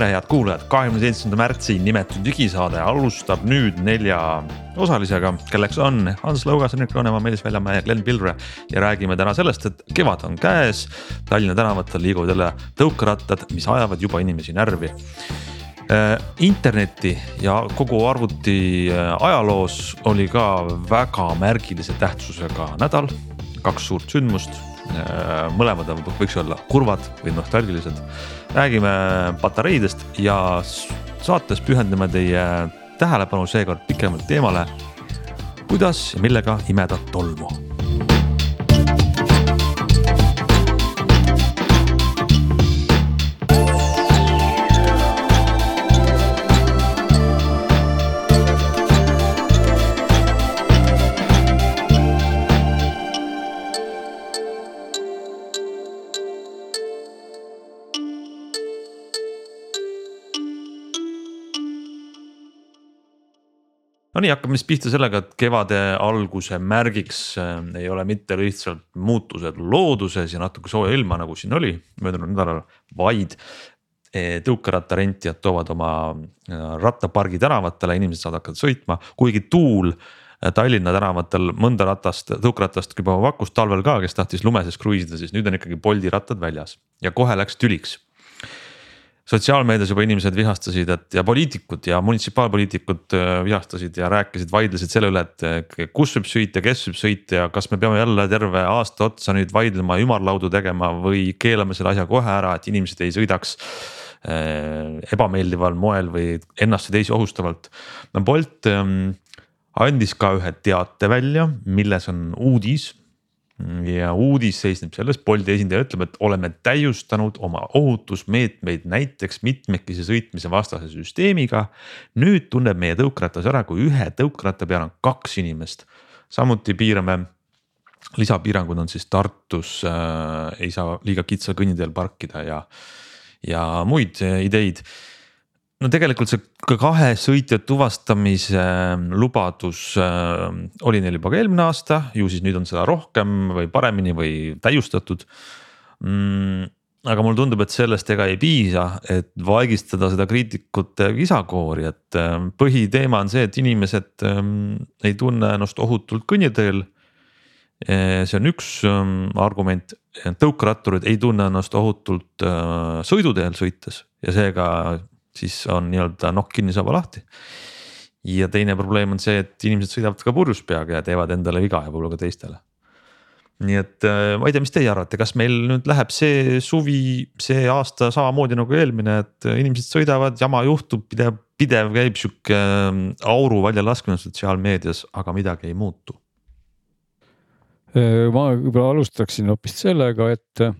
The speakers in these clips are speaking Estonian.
tere, head kuulajad, kahekümne seitsmenda märtsi nimetud digisaade alustab nüüd nelja osalisega, kelleks on Hans Lõugas, Henrik Roonemaa, Meelis Väljamäe ja Glen Pilvre. ja räägime täna sellest, et kevad on käes, Tallinna tänavatel liiguvad jälle tõukerattad, mis ajavad juba inimesi närvi. Äh, interneti ja kogu arvuti äh, ajaloos oli ka väga märgilise tähtsusega nädal, kaks suurt sündmust mõlemad on, võiks olla kurvad või nostalgilised. räägime patareidest ja saates pühendame teie tähelepanu seekord pikemalt teemale. kuidas ja millega imeda tolmu Nonii, hakkame siis pihta sellega, et kevade alguse märgiks äh, ei ole mitte lihtsalt muutused looduses ja natuke sooja ilma, nagu siin oli möödunud nädalal, vaid äh, tõukerattarentijad toovad oma äh, rattapargi tänavatele, inimesed saavad hakata sõitma, kuigi tuul Tallinna tänavatel mõnda ratast, tõukeratast juba pakkus talvel ka, kes tahtis lumeses kruiisida, siis nüüd on ikkagi Bolti rattad väljas ja kohe läks tüliks sotsiaalmeedias juba inimesed vihastasid, et ja poliitikud ja munitsipaalpoliitikud äh, vihastasid ja rääkisid, vaidlesid selle üle, et kus võib sõita, kes võib sõita ja kas me peame jälle terve aasta otsa nüüd vaidlema, ümarlaudu tegema või keelame selle asja kohe ära, et inimesed ei sõidaks äh, ebameeldival moel või ennast ja teisi ohustavalt. no Bolt ähm, andis ka ühe teate välja, milles on uudis ja uudis seisneb selles, Bolti esindaja ütleb, et oleme täiustanud oma ohutusmeetmeid näiteks mitmekesi sõitmise vastase süsteemiga. nüüd tunneb meie tõukeratas ära, kui ühe tõukeratta peal on kaks inimest. samuti piirame, lisapiirangud on siis Tartus äh, ei saa liiga kitsal kõnniteel parkida ja, ja muid äh, ideid no tegelikult see ka kahe sõitja tuvastamise ähm, lubadus äh, oli neil juba ka eelmine aasta, ju siis nüüd on seda rohkem või paremini või täiustatud mm,. aga mulle tundub, et sellest ega ei piisa, et vaigistada seda kriitikute visakoori, et äh, põhiteema on see, et inimesed ei tunne ennast ohutult kõnniteel äh, see on üks ähm, argument, tõukeratturid ei tunne ennast ohutult äh, sõiduteel sõites ja seega siis on nii-öelda nokk kinni, saba lahti. ja teine probleem on see, et inimesed sõidavad ka purjus peaga ja teevad endale viga ja võib-olla ka teistele. nii et äh, ma ei tea, mis teie arvate, kas meil nüüd läheb see suvi, see aasta samamoodi nagu eelmine, et inimesed sõidavad, jama juhtub, pidev, pidev käib sihuke äh, auru väljalaskmine sotsiaalmeedias, aga midagi ei muutu äh, ma võib-olla alustaksin hoopis sellega, et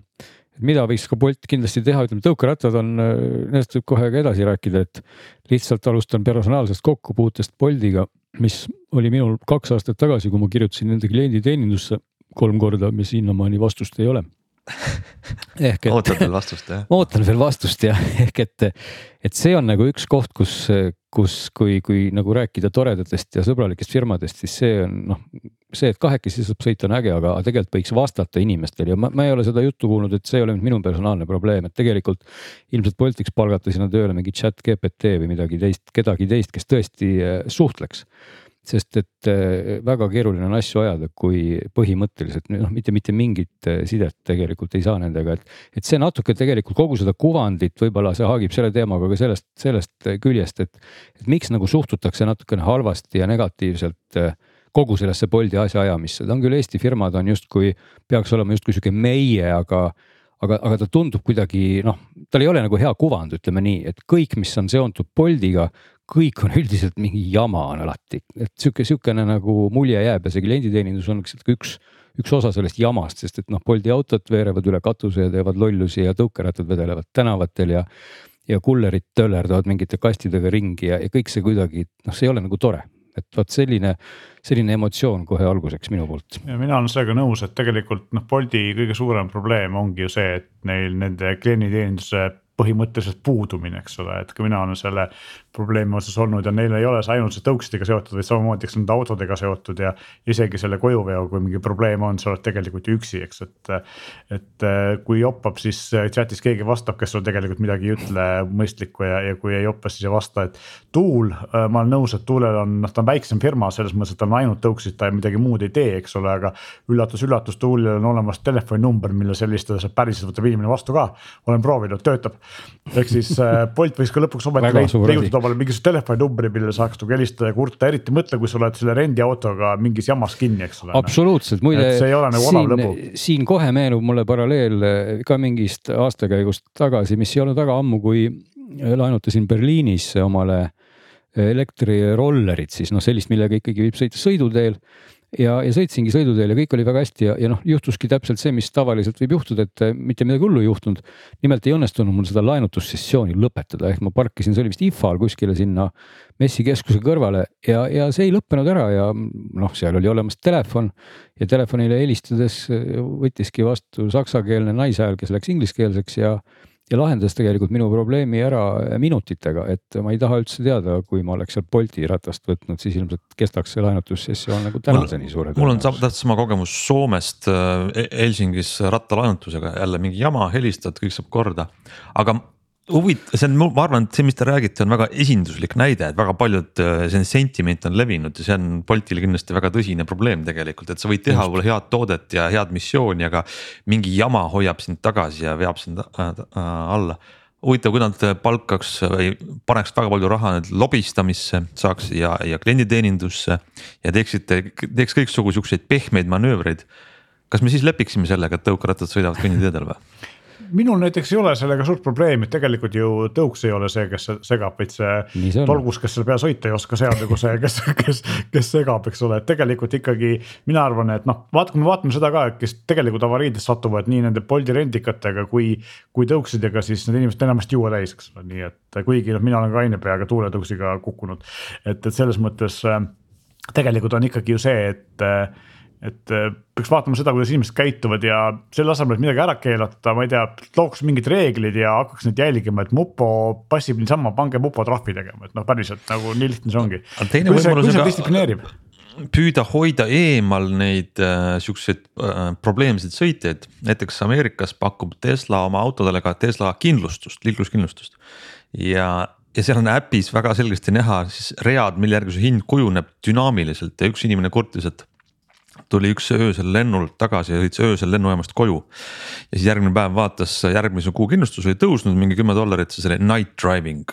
mida võiks ka Bolt kindlasti teha, ütleme tõukerattad on, nendest võib kohe ka edasi rääkida, et lihtsalt alustan personaalsest kokkupuutest Boltiga, mis oli minul kaks aastat tagasi, kui ma kirjutasin nende klienditeenindusse kolm korda, mis sinnamaani vastust ei ole ehk et. ootad veel vastust jah? ootan veel vastust jah, ehk et, et see on nagu üks koht, kus, kus, kui, kui nagu rääkida toredatest ja sõbralikest firmadest, siis see on noh, see, et kahekesi saab sõita, on äge, aga tegelikult võiks vastata inimestele ja ma, ma ei ole seda juttu kuulnud, et see ei ole minu personaalne probleem, et tegelikult ilmselt Bolt võiks palgata sinna tööle mingi chat GPT või midagi teist, kedagi teist, kes tõesti eh, suhtleks sest et äh, väga keeruline on asju ajada, kui põhimõtteliselt noh, mitte, mitte mingit äh, sidet tegelikult ei saa nendega, et. et see natuke tegelikult kogu seda kuvandit, võib-olla see haagib selle teemaga ka sellest, sellest küljest, et. et miks nagu suhtutakse natukene halvasti ja negatiivselt äh, kogu sellesse Bolti asjaajamisse, ta on küll Eesti firma, ta on justkui, peaks olema justkui sihuke meie, aga aga, aga ta tundub kuidagi noh, tal ei ole nagu hea kuvand, ütleme nii, et kõik, mis on seotud Boltiga, kõik on üldiselt mingi jama on alati, et sihuke, sihukene nagu mulje jääb ja see klienditeenindus on üks, üks osa sellest jamast, sest et noh, Bolti autod veerevad üle katuse ja teevad lollusi ja tõukerattad vedelevad tänavatel ja. ja kullerid töllerdavad mingite kastidega ringi ja, ja kõik see kuidagi noh, see ei ole nagu tore et vot selline, selline emotsioon kohe alguseks minu poolt. ja mina olen sellega nõus, et tegelikult noh, Bolti kõige suurem probleem ongi ju see, et neil nende klienditeeninduse põhimõtteliselt puudumine, eks ole, et ka mina olen selle probleemi osas olnud ja neil ei ole see ainult see tõuksidega seotud, vaid samamoodi, eks nende autodega seotud ja. isegi selle kojuveoga, kui mingi probleem on, sa oled tegelikult ju üksi, eks, et. et kui joppab, siis chat'is keegi vastab, kes sul tegelikult midagi ei ütle mõistlikku ja, ja kui ei joppa, siis ei vasta, et. tuul, ma olen nõus, et tuulel on, noh, ta on väiksem firma selles mõttes, et ta on ainult tõuksid, ta midagi muud ei tee, eks ole, aga. üllatus-üllatus, tuulil on olemas telefoninumber, mille helistada saab päriselt võtab inimene vastu ka, olen proovinud, töötab. Ehk siis äh, Bolt võiks ka lõpuks ometi leiutada omale mingisuguse telefoninumbri, millele saaks nagu helistada ja kurta, eriti mõtle, kui sa oled selle rendiautoga mingis jamas kinni, eks ole. absoluutselt, muide. see ei ole nagu lõbu. siin kohe meenub mulle paralleel äh, ka mingist aastakäigust tagasi, mis ei olnud väga ammu, kui laenutasin Berliinis omale elektrirollerit, siis noh, sellist, millega ikkagi võib sõita sõiduteel ja, ja sõitsingi sõiduteel ja kõik oli väga hästi ja, ja noh, juhtuski täpselt see, mis tavaliselt võib juhtuda, et äh, mitte midagi hullu ei juhtunud. nimelt ei õnnestunud mul seda laenutussessiooni lõpetada, ehk ma parkisin, see oli vist IFA-l kuskile sinna messikeskuse kõrvale ja, ja see ei lõppenud ära ja noh, seal oli olemas telefon ja telefonile helistades äh, võttiski vastu saksakeelne naishääl, kes läks ingliskeelseks ja ja lahendas tegelikult minu probleemi ära minutitega, et ma ei taha üldse teada, kui ma oleks seal Bolti ratast võtnud, siis ilmselt kestaks see laenutussessioon nagu tänaseni suure tõenäosusega. mul on täpselt sama kogemus Soomest äh, Helsingis rattalaenutusega, jälle mingi jama, helistad, kõik saab korda, aga huvitav, see on, ma arvan, et see, mis te räägite, on väga esinduslik näide, et väga paljud, äh, selline sentiment on levinud ja see on Boltile kindlasti väga tõsine probleem tegelikult, et sa võid teha võib-olla head toodet ja head missiooni, aga. mingi jama hoiab sind tagasi ja veab sind äh, äh, alla. huvitav, kui nad palkaks või paneks väga palju raha nüüd lobistamisse saaks ja, ja klienditeenindusse ja teeksite, teeks kõiksugu siukseid pehmeid manöövreid. kas me siis lepiksime sellega, et tõukerattad sõidavad kõnniteedel või? minul näiteks ei ole sellega suurt probleemi, et tegelikult ju tõuks ei ole see, kes segab, vaid see, tolgus, kes selle peale sõita ei oska, see on nagu see, kes, kes, kes segab, eks ole, et tegelikult ikkagi. mina arvan, et noh, vaata, kui me vaatame seda ka, et kes tegelikult avariidesse satuvad nii nende Bolti rendikatega kui, kui tõuksidega, siis need inimesed enamasti juua täis, eks ole, nii et kuigi noh, mina olen ka kaine peaga tuuletõuksiga kukkunud. et, et selles mõttes äh, tegelikult on ikkagi ju see, et äh, et äh, peaks vaatama seda, kuidas inimesed käituvad ja selle asemel, et midagi ära keelata, ma ei tea, looks mingid reeglid ja hakkaks neid jälgima, et mupo passib niisama, pange mupo trahvi tegema, et noh, päriselt nagu nii lihtne see ongi. kui see, distsiplineerib püüda hoida eemal neid äh, siukseid äh, probleemseid sõitjaid, näiteks Ameerikas pakub Tesla oma autodele ka Tesla kindlustust, liikluskindlustust. ja, ja seal on äpis väga selgesti näha siis read, mille järgi see hind kujuneb dünaamiliselt ja üks inimene kurtis, et tuli üks öösel lennult tagasi ja sõitis öösel lennujaamast koju. ja siis järgmine päev vaatas, järgmise kuu kindlustus oli tõusnud mingi kümme dollarit, siis oli night driving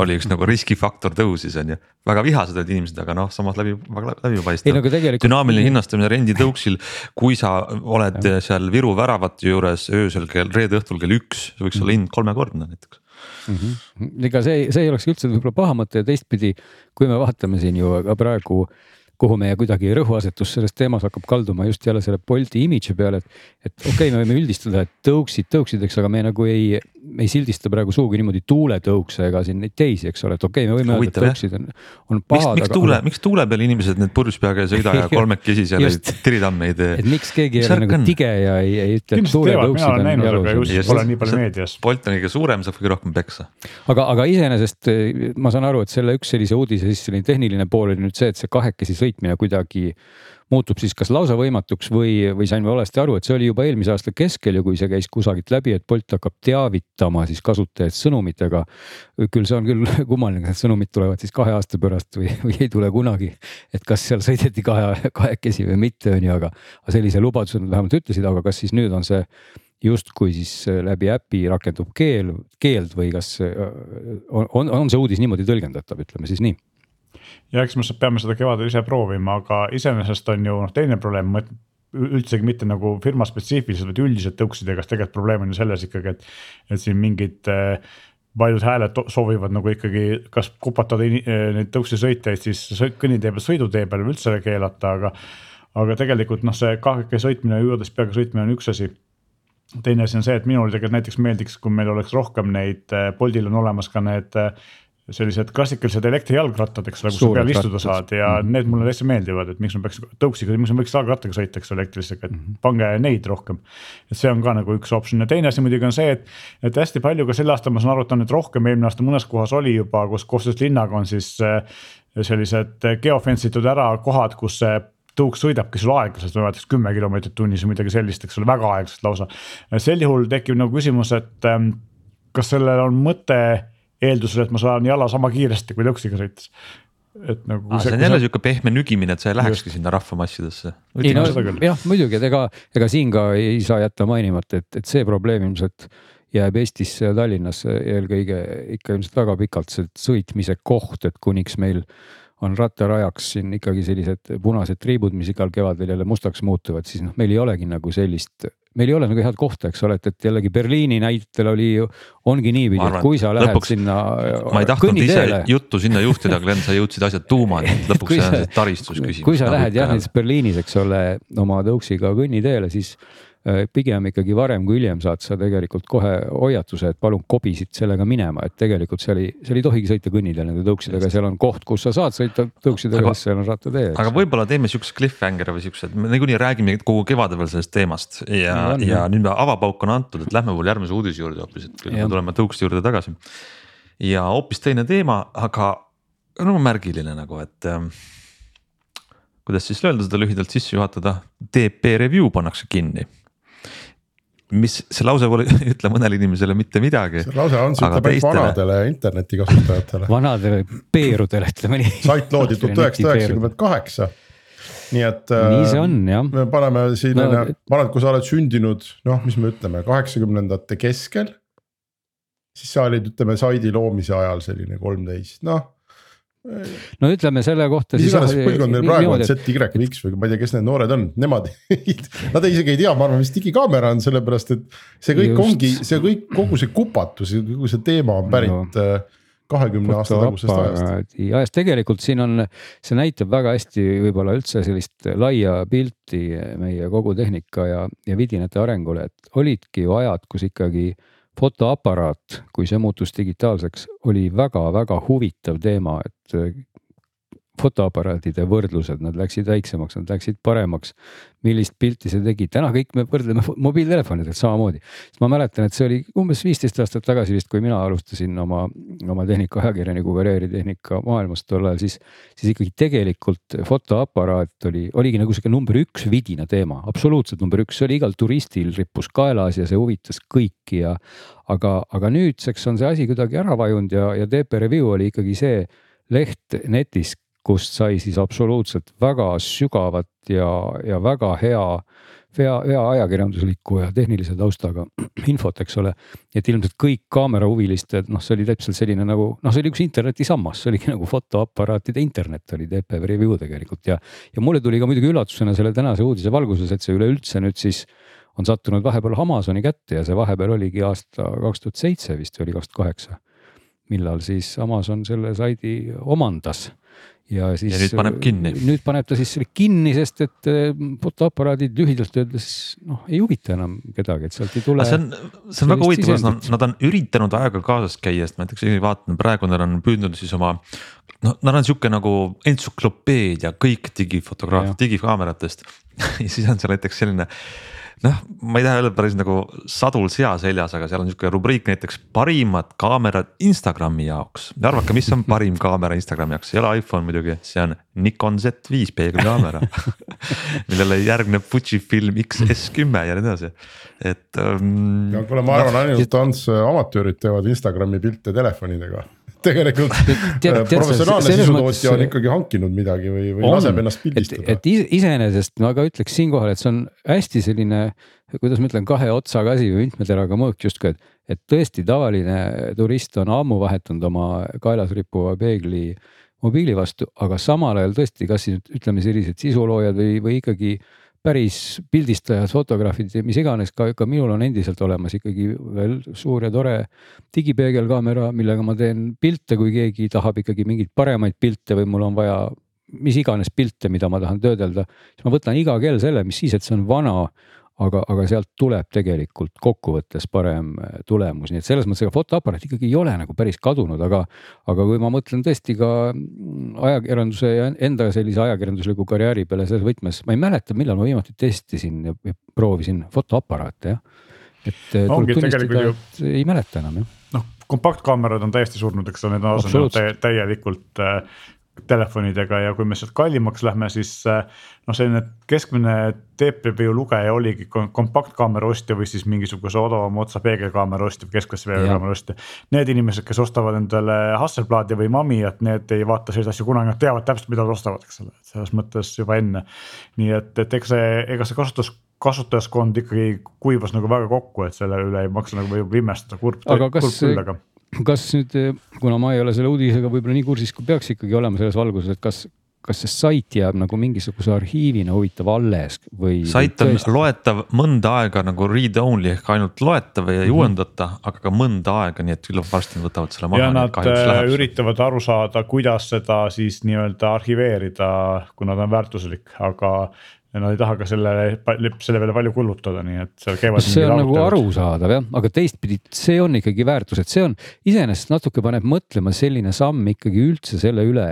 oli üks nagu riskifaktor tõusis, on ju, väga vihased olid inimesed, aga noh, samas läbi, väga läbipaistev no, tegelikult... dünaamiline hinnastamine renditõuksil. kui sa oled ja. seal Viru väravate juures öösel kell, reede õhtul kell üks, võiks olla hind kolmekordne näiteks mm. -hmm. ega see, see ei oleks üldse võib-olla paha mõte ja teistpidi, kui me vaatame siin ju ka praegu kuhu meie kuidagi rõhuasetus selles teemas hakkab kalduma just jälle selle Bolti imidži peale, et. et okei okay,, me võime üldistada, et tõuksid tõuksideks, aga me nagu ei, me ei sildista praegu sugugi niimoodi tuuletõukse ega siin neid teisi, eks ole, et okei okay,, me võime öelda, et tõuksid on, on pahad. miks, tuule, miks tuule peal inimesed need purjus peaga ei sõida ja kolmekesi seal neid tiritamme ei tee? et miks keegi ei ole nagu tige ja ei, ei ütle, et tuuletõuksid on jalus. Pole nii palju meedias. Bolt on kõige suurem, saab kõige rohkem peksa. aga, aga iseenesest ma saan aru, et selle üks sellise uudise siis selline tehniline pool oli nüüd see, et see kahekesi sõitmine kuidagi muutub siis kas lausa võimatuks või, või sain valesti aru, et see oli juba eelmise aasta keskel ja kui see käis kusagilt läbi, et Bolt hakkab teavitama siis kasutajaid sõnumitega. küll see on küll kummaline, need sõnumid tulevad siis kahe aasta pärast või, või ei tule kunagi. et kas seal sõideti kahe, kahekesi või mitte, on ju, aga, aga sellise lubaduse nad vähemalt ütlesid, aga kas siis nüüd on see justkui siis läbi äpi rakendub keel, keeld või kas on, on, on see uudis niimoodi tõlgendatav, ütleme siis nii ja eks me peame seda kevadel ise proovima, aga iseenesest on ju noh, teine probleem, ma üldsegi mitte nagu firma spetsiifiliselt, vaid üldiselt tõuksidega, sest tegelikult probleem on ju selles ikkagi, et, et siin mingid äh, paljud hääled soovivad nagu ikkagi kas kupatada äh, neid tõuksisõitjaid siis kõnnitee peal, sõidutee peal või üldse keelata, aga. aga tegelikult noh, see kahekesi sõitmine, juures peaga sõitmine on üks asi teine asi on see, et minule tegelikult näiteks meeldiks, kui meil oleks rohkem neid, äh, Boltil on olemas ka need sellised klassikalised elektrijalgrattad, eks ole, kus sa peal istuda saad ja mm -hmm. need mulle täitsa meeldivad, et miks ma peaks tõuksiga, miks ma võiks jalgrattaga sõita, eks ole, elektrilisega, et mm -hmm. pange neid rohkem. et see on ka nagu üks optsioon ja teine asi muidugi on see, et, et hästi palju ka sel aastal ma saan aru, et on nüüd rohkem, eelmine aasta mõnes kohas oli juba, kus koostöös linnaga on siis äh, sellised geofence itud ära kohad, kus see tõuk sõidabki sul aeglaselt, ma ei mäleta, kümme kilomeetrit tunnis või midagi sellist, eks ole, väga aeglaselt lausa. sel juhul tekib nagu küsimus, et ähm, kas sellel on mõte eeldusel, et ma saan jala sama kiiresti kui tõuksiga sõites et nagu ah,. see on jälle sihuke pehme nügimine, et sa ei lähekski sinna rahvamassidesse. ei no jah, muidugi, et ega, ega siin ka ei saa jätta mainimata, et, et see probleem ilmselt jääb Eestisse ja Tallinnasse eelkõige ikka ilmselt väga pikalt see sõitmise koht, et kuniks meil on rattarajaks siin ikkagi sellised punased triibud, mis igal kevadel jälle mustaks muutuvad, siis noh, meil ei olegi nagu sellist meil ei ole nagu head kohta, eks ole, et, et jällegi Berliini näitel oli ju, ongi niipidi, et kui sa lähed lõpuks, sinna. ma ei tahtnud ise juttu sinna juhtida, Glen, sa jõudsid asja tuumani, lõpuks see on see taristusküsimus. kui sa nagu lähed jah näiteks Berliinis, eks ole, oma tõuksiga kõnniteele, siis pigem ikkagi varem kui hiljem saad sa tegelikult kohe hoiatuse, et palun kobisid sellega minema, et tegelikult seal ei, seal ei tohigi sõita kõnniteel nende tõuksidega, seal on koht, kus sa saad sõita tõuksidega, sest seal on rattatee. aga võib-olla teeme siukse cliffhanger'i või siukse, et me niikuinii räägime kogu kevade veel sellest teemast. Ja no,, ja nüüd avapauk on antud, et lähme võib-olla järgmise uudise juurde hoopis, et me tuleme tõukside juurde tagasi. ja hoopis teine teema, aga no märgiline nagu, et ähm, kuidas siis öelda seda lühidalt sisse juhatada, DP review pannakse kinni mis see lause pole, ei ütle mõnele inimesele mitte midagi. see lause on, ütleb ainult vanadele internetikasutajatele. vanadele peerudele ütleme nii. sait loodi tuhat üheksasada üheksakümmend kaheksa. nii et. nii see on jah. me paneme siin no,, ma arvan, et kui sa oled sündinud, noh, mis me ütleme, kaheksakümnendate keskel. siis sa olid, ütleme saidi loomise ajal selline kolmteist, noh no ütleme selle kohta. mis iganes põlvkond meil praegu on, Z, Y või ma ei tea, kes need noored on, nemad Nad isegi ei tea, ma arvan, mis digikaamera on, sellepärast et see kõik Just. ongi, see kõik, kogu see kupatus, kogu see teema on pärit no äh, kahekümne aasta tagusest ajast. ajast, tegelikult siin on, see näitab väga hästi võib-olla üldse sellist laia pilti meie kogu tehnika ja, ja vidinate arengule, et olidki ju ajad, kus ikkagi fotoaparaat, kui see muutus digitaalseks, oli väga-väga huvitav teema, et äh, fotoaparaatide võrdlused, nad läksid väiksemaks, nad läksid paremaks. millist pilti see tegi, täna kõik me võrdleme mobiiltelefonidelt samamoodi. ma mäletan, et see oli umbes viisteist aastat tagasi vist, kui mina alustasin oma, oma tehnikaajakirjaniku karjääri tehnika maailmas tol ajal, siis. siis ikkagi tegelikult fotoaparaat oli, oligi nagu sihuke number üks vidina teema, absoluutselt number üks, see oli igal turistil rippus kaelas ja see huvitas kõiki ja. aga, aga nüüdseks on see asi kuidagi ära vajunud ja, ja TP Review oli ikkagi see leht netis, kust sai siis absoluutselt väga sügavat ja, ja väga hea, hea, hea ajakirjanduslikku ja tehnilise taustaga infot, eks ole. et ilmselt kõik kaamerahuvilised, noh, see oli täpselt selline nagu noh, see oli üks internetisammas, see oligi nagu fotoaparaatide internet oli DP Review tegelikult ja. ja mulle tuli ka muidugi üllatusena selle tänase uudise valguses, et see üleüldse nüüd siis on sattunud vahepeal Amazoni kätte ja see vahepeal oligi aasta kaks tuhat seitse vist või oli kaks tuhat kaheksa millal siis Amazon selle saidi omandas ja siis. ja nüüd paneb kinni. nüüd paneb ta siis selle kinni, sest et äh, fotoaparaadid lühidalt öeldes noh, ei huvita enam kedagi, et sealt ei tule. see on, see on väga huvitav, sest nad, nad on üritanud ajaga kaasas käia, sest ma näiteks vaatan praegu nad on püüdnud siis oma. noh, nad on sihuke nagu entsüklopeedia kõik digifotograafia, digikaameratest ja siis on seal näiteks selline noh, ma ei taha öelda päris nagu sadul sea seljas, aga seal on sihuke rubriik näiteks parimad kaamerad Instagrami jaoks. ja arvake, mis on parim kaamera Instagrami jaoks, ei ole iPhone muidugi, see on Nikon Z5 peegelkaamera millele järgneb Fujifilm X-S10 ja nii edasi, et um,. no kuule, ma arvan no, ainult Ants amatöörid teevad Instagrami pilte telefonidega tegelikult äh, professionaalne sisutootja on ikkagi hankinud midagi või, või on, laseb ennast pildistada. et, et iseenesest ma ka ütleks siinkohal, et see on hästi selline, kuidas ma ütlen, kahe otsaga asi või mitme teraga mõõk justkui, et. et tõesti tavaline turist on ammu vahetanud oma kaelas rippuva peegli mobiili vastu, aga samal ajal tõesti, kas siis ütleme sellised sisuloojad või, või ikkagi päris pildistajad, fotograafid, mis iganes, ka, ka minul on endiselt olemas ikkagi veel suur ja tore digipeegelkaamera, millega ma teen pilte, kui keegi tahab ikkagi mingeid paremaid pilte või mul on vaja mis iganes pilte, mida ma tahan töödelda, siis ma võtan iga kell selle, mis siis, et see on vana aga, aga sealt tuleb tegelikult kokkuvõttes parem äh, tulemus, nii et selles mõttes ega fotoaparaat ikkagi ei ole nagu päris kadunud, aga. aga kui ma mõtlen tõesti ka mm, ajakirjanduse ja enda sellise ajakirjandusliku karjääri peale selles võtmes, ma ei mäleta, millal ma viimati testisin ja proovisin fotoaparaate jah. et äh, tuleb tunnistada, et ei mäleta enam jah noh, kompaktkaamerad on täiesti surnud, eks ole, need on asendunud täielikult äh, telefonidega ja kui me sealt kallimaks lähme, siis äh, noh, selline keskmine TPV lugeja oligi kompaktkaamera ostja või siis mingisuguse odavama otsa peegelkaamera ostja või keskklassi peegelkaamera ostja. Need inimesed, kes ostavad endale Hasselbladi või Mamiat, need ei vaata selliseid asju kunagi, nad teavad täpselt, mida nad ostavad, eks ole, selles mõttes juba enne. nii et, et eks see, ega see kasutus kasutajaskond ikkagi kuivas nagu väga kokku, et selle üle ei maksa nagu võib imestada, kurb, aga kas nüüd, kuna ma ei ole selle uudisega võib-olla nii kursis, kui peaks ikkagi olema selles valguses, et kas, kas see sait jääb nagu mingisuguse arhiivina huvitav alles või? sait on tõesti... loetav mõnda aega nagu read only ehk ainult loetav ja ei mm -hmm. uuendata, aga ka mõnda aega, nii et küllap varsti nad võtavad selle maha. ja nad äh, üritavad aru saada, kuidas seda siis nii-öelda arhiveerida, kuna ta on väärtuslik, aga ja nad ei taha ka selle, selle peale palju kulutada, nii et seal käivad. see on nagu arusaadav jah, aga teistpidi see on ikkagi väärtus, et see on iseenesest natuke paneb mõtlema selline samm ikkagi üldse selle üle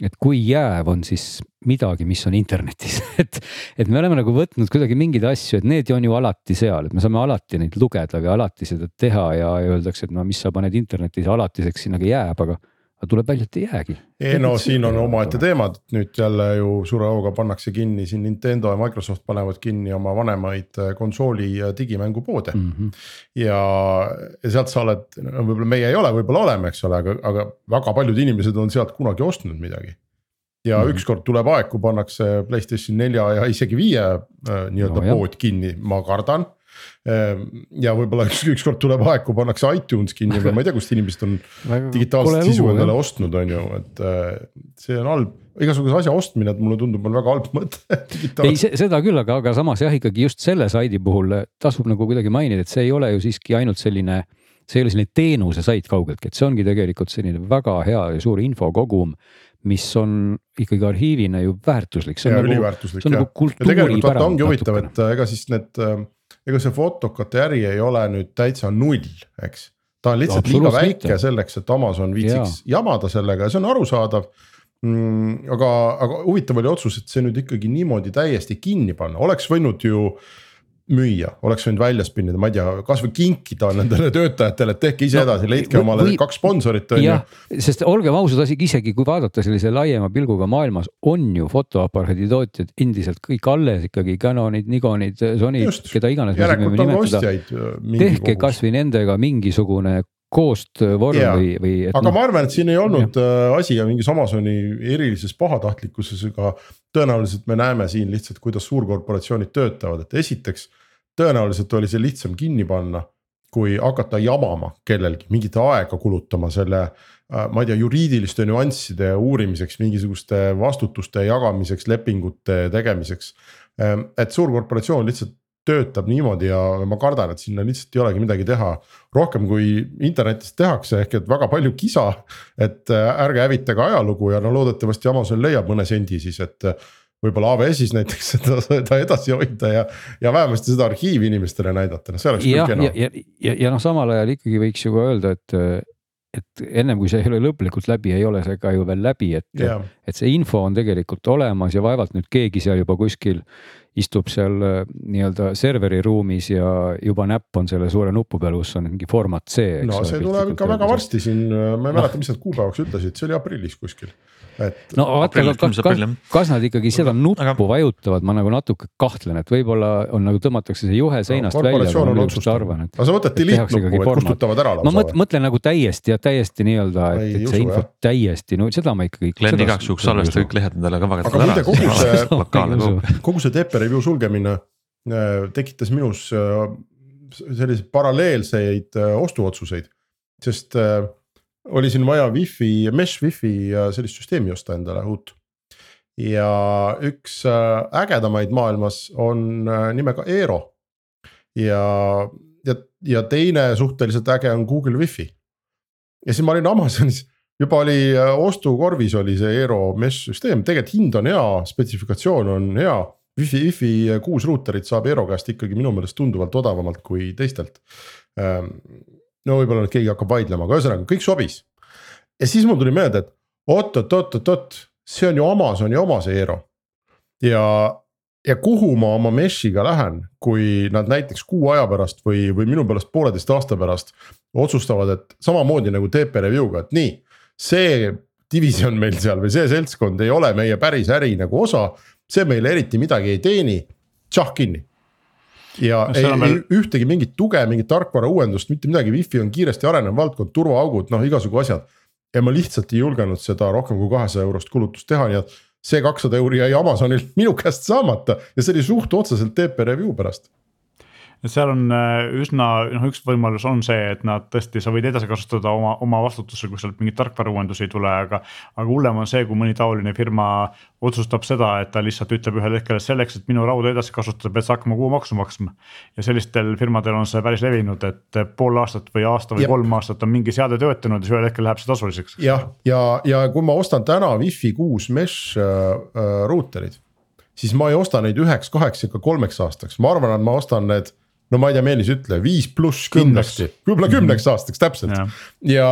et kui jääv on siis midagi, mis on internetis et, et me oleme nagu võtnud kuidagi mingeid asju, et need on ju alati seal, et me saame alati neid lugeda või alati seda teha ja öeldakse, et no mis sa paned internetis alatiseks sinna jääb, aga aga tuleb välja, et ei jäägi. ei no siin on omaette teemad, nüüd jälle ju suure hooga pannakse kinni siin Nintendo ja Microsoft panevad kinni oma vanemaid äh, konsooli ja digimängupoode mm. -hmm. ja, ja sealt sa oled, no võib-olla meie ei ole, võib-olla oleme, eks ole, aga, aga väga paljud inimesed on sealt kunagi ostnud midagi. ja mm -hmm. ükskord tuleb aeg, kui pannakse Playstation nelja ja isegi viie äh, nii-öelda no, pood kinni, ma kardan ja võib-olla üks, ükskord tuleb aeg, kui pannakse iTunes kinni või ma ei tea, kust inimesed on digitaalset sisu endale ostnud, on ju, et äh, see on halb. Igasuguse asja ostmine, mulle tundub, on väga halb mõte ei, seda küll, aga, aga samas jah, ikkagi just selle saidi puhul tasub nagu kuidagi mainida, et see ei ole ju siiski ainult selline, see ei ole selline teenuse sait kaugeltki, et see ongi tegelikult selline väga hea ja suur infokogum mis on ikkagi arhiivina ju väärtuslik. ja nagu, üliväärtuslik jah, nagu ja tegelikult vaata ongi huvitav, et ega siis need äh, ega see fotokate äri ei ole nüüd täitsa null, eks. ta on lihtsalt liiga väike selleks, et Amazon viitsiks ja. jamada sellega ja see on arusaadav mm,. aga, aga huvitav oli otsus, et see nüüd ikkagi niimoodi täiesti kinni panna, oleks võinud ju müüa, oleks võinud välja spinnida, ma ei tea, kasvõi kinkida nendele töötajatele, et tehke ise no, edasi, leidke või, omale või, kaks sponsorit on ju. sest olgem ausad, isegi kui vaadata sellise laiema pilguga maailmas on ju fotoaparaadi tootjad endiselt kõik alles ikkagi Canonid, Nikonid, Sonyd, keda iganes. Äh, tehke kasvõi nendega mingisugune koostöövorm või, või. aga no, ma arvan, et siin ei olnud ja. Äh, asi ja mingis Amazoni erilises pahatahtlikkuses, aga tõenäoliselt me näeme siin lihtsalt, kuidas suurkorporatsioonid töötavad, et esiteks tõenäoliselt oli see lihtsam kinni panna, kui hakata jamama kellelgi, mingit aega kulutama selle. Äh, ma ei tea, juriidiliste nüansside uurimiseks, mingisuguste vastutuste jagamiseks, lepingute tegemiseks. Ähm, et suurkorporatsioon lihtsalt töötab niimoodi ja ma kardan, et sinna lihtsalt ei olegi midagi teha. rohkem kui internetis tehakse, ehk et väga palju kisa, et äh, ärge hävitage ajalugu ja no loodetavasti Amazon leiab mõne sendi siis, et võib-olla AWS-is näiteks seda, seda edasi hoida ja, ja vähemasti seda arhiivi inimestele näidata, noh see oleks küll kena. ja, ja, ja, ja noh, samal ajal ikkagi võiks ju ka öelda, et, et ennem kui see ei ole lõplikult läbi, ei ole see ka ju veel läbi, et, et see info on tegelikult olemas ja vaevalt nüüd keegi seal juba kuskil istub seal äh, nii-öelda serveri ruumis ja juba näpp on selle suure nupu peal, kus on mingi format C. no see tuleb ikka väga varsti siin, ma ei mäleta, mis nad kuupäevaks ütlesid, see oli aprillis kuskil et. no vaata, kas, kas, kas nad ikkagi seda nuppu aga... vajutavad, ma nagu natuke kahtlen, et võib-olla on nagu tõmmatakse see juhe seinast no, välja. aga sa võtad delete nuppu, et kustutavad ära lausa. ma mõtlen, mõtlen nagu täiesti ja täiesti nii-öelda, et, et see info täiesti, no seda ma ikkagi. Glen igaks juhuks salvestab kõik lehed endale ka väga. aga muide kogu see, kogu see TP review sulgemine äh, tekitas minus äh, selliseid paralleelseid äh, ostuotsuseid, sest oli siin vaja wifi, mesh wifi sellist süsteemi osta endale uut. ja üks äh, ägedamaid maailmas on äh, nimega Eero. ja, ja, ja teine suhteliselt äge on Google Wifi. ja siis ma olin Amazonis, juba oli äh, ostukorvis oli see Eero mesh süsteem, tegelikult hind on hea, spetsifikatsioon on hea Wi-Fi, Wi-Fi kuus ruuterit saab Eero käest ikkagi minu meelest tunduvalt odavamalt kui teistelt. No võib-olla nüüd keegi hakkab vaidlema, aga ühesõnaga kõik sobis. ja siis mul tuli meelde, et oot-oot-oot-oot-oot, see on ju Amazoni oma see Eero. ja, ja kuhu ma oma mesh'iga lähen, kui nad näiteks kuu aja pärast või, või minu pärast pooleteist aasta pärast otsustavad, et samamoodi nagu TP Review'ga, et nii, see divisjon meil seal või see seltskond ei ole meie päris äri nagu osa, see meile eriti midagi ei teeni, tšah kinni ja no, ei, meil... ühtegi mingit tuge, mingit tarkvara uuendust, mitte midagi, wifi on kiiresti arenev valdkond, turvaaugud, noh igasugu asjad. ja ma lihtsalt ei julgenud seda rohkem kui kahesaja eurost kulutust teha, nii et see kakssada euri jäi Amazonil minu käest saamata. Ja see oli suht otseselt TP review pärast et seal on äh, üsna noh, üks võimalus on see, et nad tõesti, sa võid edasi kasutada oma, oma vastutusel, kui sealt mingeid tarkvarauuendusi ei tule, aga. aga hullem on see, kui mõni taoline firma otsustab seda, et ta lihtsalt ütleb ühel hetkel, et selleks, et minu rauda edasi kasutada, pead sa hakkama kuumaksu maksma. ja sellistel firmadel on see päris levinud, et pool aastat või aasta või ja. kolm aastat on mingi seade töötanud ja siis ühel hetkel läheb see tasuliseks. jah, ja, ja, ja kui ma ostan täna Wi-Fi kuus mesh äh, äh, ruuterid siis ma ei osta neid üheks, kaheks ega kolmeks aastaks, ma arvan, et ma ostan need no ma ei tea, Meelis, ütle viis pluss kindlasti, võib-olla kümneks mhm. aastaks täpselt ja, ja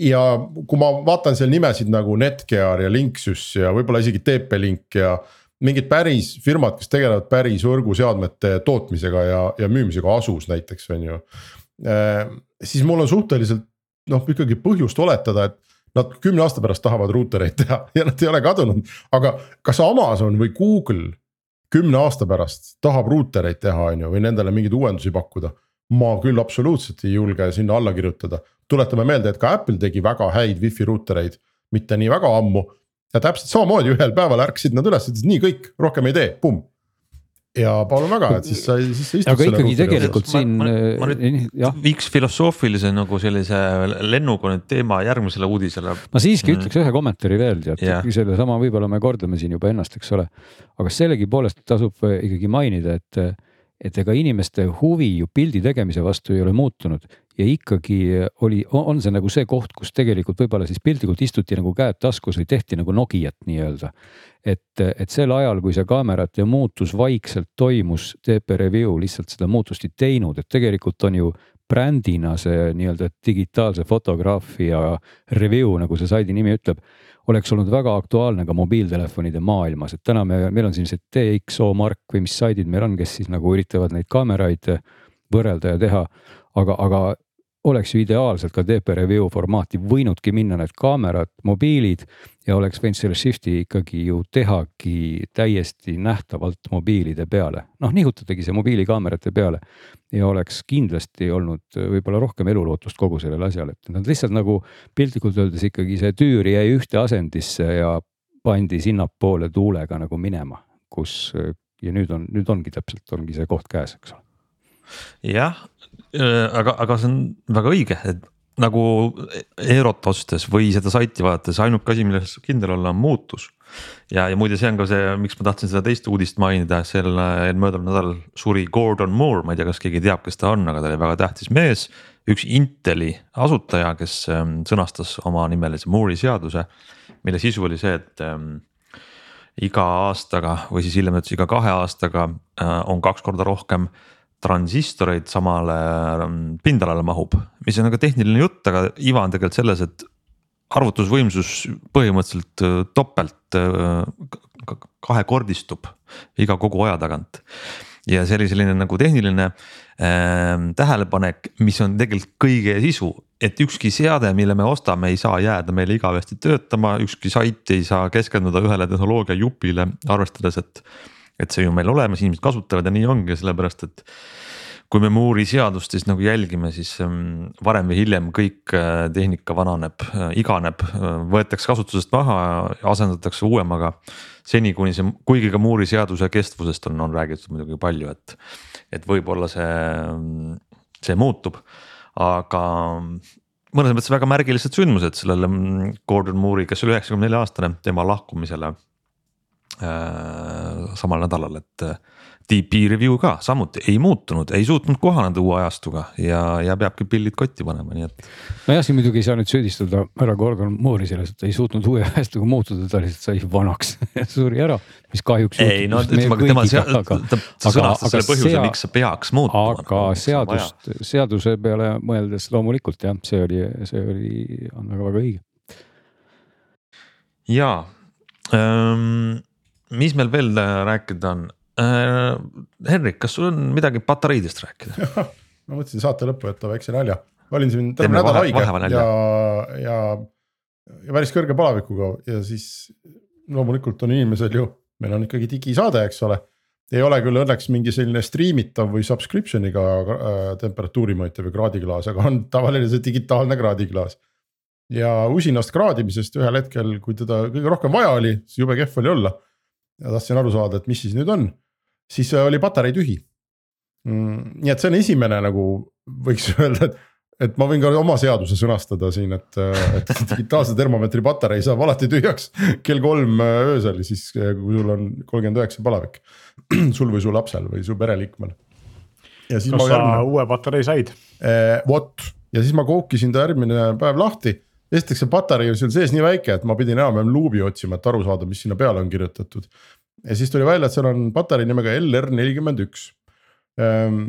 ja kui ma vaatan seal nimesid nagu Netgear ja Linksys ja võib-olla isegi TP-Link ja mingid päris firmad, kes tegelevad päris võrguseadmete tootmisega ja, ja müümisega Asus näiteks on ju. Äh, siis mul on suhteliselt noh, ikkagi põhjust oletada, et nad kümne aasta pärast tahavad ruutereid teha ja nad ei ole kadunud, aga kas Amazon või Google kümne aasta pärast tahab ruutereid teha, on ju, või nendele mingeid uuendusi pakkuda. ma küll absoluutselt ei julge sinna alla kirjutada, tuletame meelde, et ka Apple tegi väga häid wifi ruutereid, mitte nii väga ammu. ja täpselt samamoodi ühel päeval ärkasid nad üles, ütlesid nii kõik, rohkem ei tee, pumm ja palun väga, et siis sa, siis sa istud. aga ikkagi tegelikult juures. siin. ma, ma nüüd viiks filosoofilise nagu sellise lennuga nüüd teema järgmisele uudisele. ma siiski mm. ütleks ühe kommentaari veel tead yeah., sellesama võib-olla me kordame siin juba ennast, eks ole. aga sellegipoolest tasub ikkagi mainida, et, et ega inimeste huvi ju pildi tegemise vastu ei ole muutunud ja ikkagi oli, on see nagu see koht, kus tegelikult võib-olla siis piltlikult istuti nagu käed taskus või tehti nagu Nokiat nii-öelda. et, et sel ajal, kui see kaamerate muutus vaikselt toimus, TP Review lihtsalt seda muutust ei teinud, et tegelikult on ju brändina see nii-öelda digitaalse fotograafia review, nagu see saidi nimi ütleb, oleks olnud väga aktuaalne ka mobiiltelefonide maailmas, et täna me, meil on sellised TXO Mark või mis saidid meil on, kes siis nagu üritavad neid kaameraid võrrelda ja teha. aga, aga oleks ju ideaalselt ka DP review formaati võinudki minna need kaamerad, mobiilid ja oleks võinud selle shift'i ikkagi ju tehagi täiesti nähtavalt mobiilide peale. noh, nihutadagi see mobiilikaamerate peale ja oleks kindlasti olnud võib-olla rohkem elulootust kogu sellele asjale, et nad lihtsalt nagu piltlikult öeldes ikkagi see tüür jäi ühte asendisse ja pandi sinnapoole tuulega nagu minema, kus ja nüüd on, nüüd ongi täpselt, ongi see koht käes, eks ole jah, äh, aga, aga see on väga õige, et nagu Eerot ostes või seda saiti vaadates ainuke asi, milles kindel olla, on muutus. ja, ja muide, see on ka see, miks ma tahtsin seda teist uudist mainida, selle möödunud nädalal suri Gordon Moore, ma ei tea, kas keegi teab, kes ta on, aga ta oli väga tähtis mees. üks Inteli asutaja, kes ähm, sõnastas oma nimelise Moore'i seaduse, mille sisu oli see, et ähm, iga aastaga või siis hiljem ütles iga kahe aastaga äh, on kaks korda rohkem äh, transistoreid samale ähm, pindalale mahub, mis on nagu tehniline jutt, aga iva on tegelikult selles, et arvutusvõimsus põhimõtteliselt äh, topelt äh, kahekordistub iga kogu aja tagant. ja see oli selline nagu tehniline äh, tähelepanek, mis on tegelikult kõige sisu, et ükski seade, mille me ostame, ei saa jääda meile igavesti töötama, ükski sait ei saa keskenduda ühele tehnoloogia jupile, arvestades, et et see ju meil olemas, inimesed kasutavad ja nii ongi, sellepärast et kui me Moore'i seadust siis nagu jälgime, siis ähm, varem või hiljem kõik äh, tehnika vananeb, äh, iganeb, äh, võetakse kasutusest maha asendatakse uuemaga. seni kuni see, kuigi ka Moore'i seaduse kestvusest on, on räägitud muidugi palju, et, et võib-olla see, see muutub, aga mõnes mõttes väga märgilised sündmused sellele mm, Gordon Moore'i, kes oli üheksakümne nelja aastane, tema lahkumisele samal nädalal, et DP review ka samuti ei muutunud, ei suutnud kohaneda uue ajastuga ja, ja peabki pillid kotti panema, nii et. nojah, siin muidugi ei saa nüüd süüdistada härra Gordon Moore'i selles, et ei suutnud uue ajastuga muutuda, ta lihtsalt sai vanaks suri ära, mis kahjuks. ei no ütleme, aga tema seal, ta, ta sõnastas selle põhjuse sea..., miks see peaks muutuma. aga no, seadust, seaduse peale mõeldes loomulikult jah, see oli, see oli, on väga-väga õige. ja ähm, mis meil veel rääkida on äh,. Henrik, kas sul on midagi patareidest rääkida ma mõtlesin saate lõppu jätta väikse nalja, olin siin terve nädal haige ja, ja, ja päris kõrge palavikuga ja siis loomulikult on inimesel ju, meil on ikkagi digisaade, eks ole ei ole küll õnneks mingi selline striimitav või subscription'iga äh, temperatuuri mõõtev või kraadiklaas, aga on tavaline see digitaalne kraadiklaas. ja usinast kraadimisest ühel hetkel, kui teda kõige rohkem vaja oli, siis jube kehv oli olla. Ja tahtsin aru saada, et mis siis nüüd on siis äh, oli patarei tühi mm,. nii et see on esimene nagu võiks öelda, et, et ma võin ka oma seaduse sõnastada siin, et, äh, et digitaalse termomeetri patarei saab alati tühjaks kell kolm äh, öösel, siis kui sul on kolmkümmend üheksa palavik. sul või su lapsel või su pereliikmel. kas sa järgmine... uue patarei said vot ja siis ma kookisin ta järgmine päev lahti esiteks see patarei on seal sees nii väike, et ma pidin enam-vähem luubi otsima, et aru saada, mis sinna peale on kirjutatud ja siis tuli välja, et seal on patarei nimega LR nelikümmend üks. Ehm,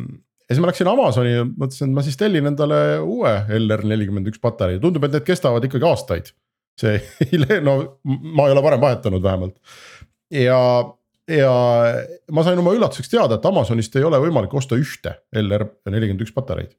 ja siis ma läksin Amazoni ja mõtlesin, et ma siis tellin endale uue LR nelikümmend üks patarei, tundub, et need kestavad ikkagi aastaid. see ei, no ma ei ole varem vahetanud vähemalt ja, ja ma sain oma üllatuseks teada, et Amazonist ei ole võimalik osta ühte LR nelikümmend üks patareid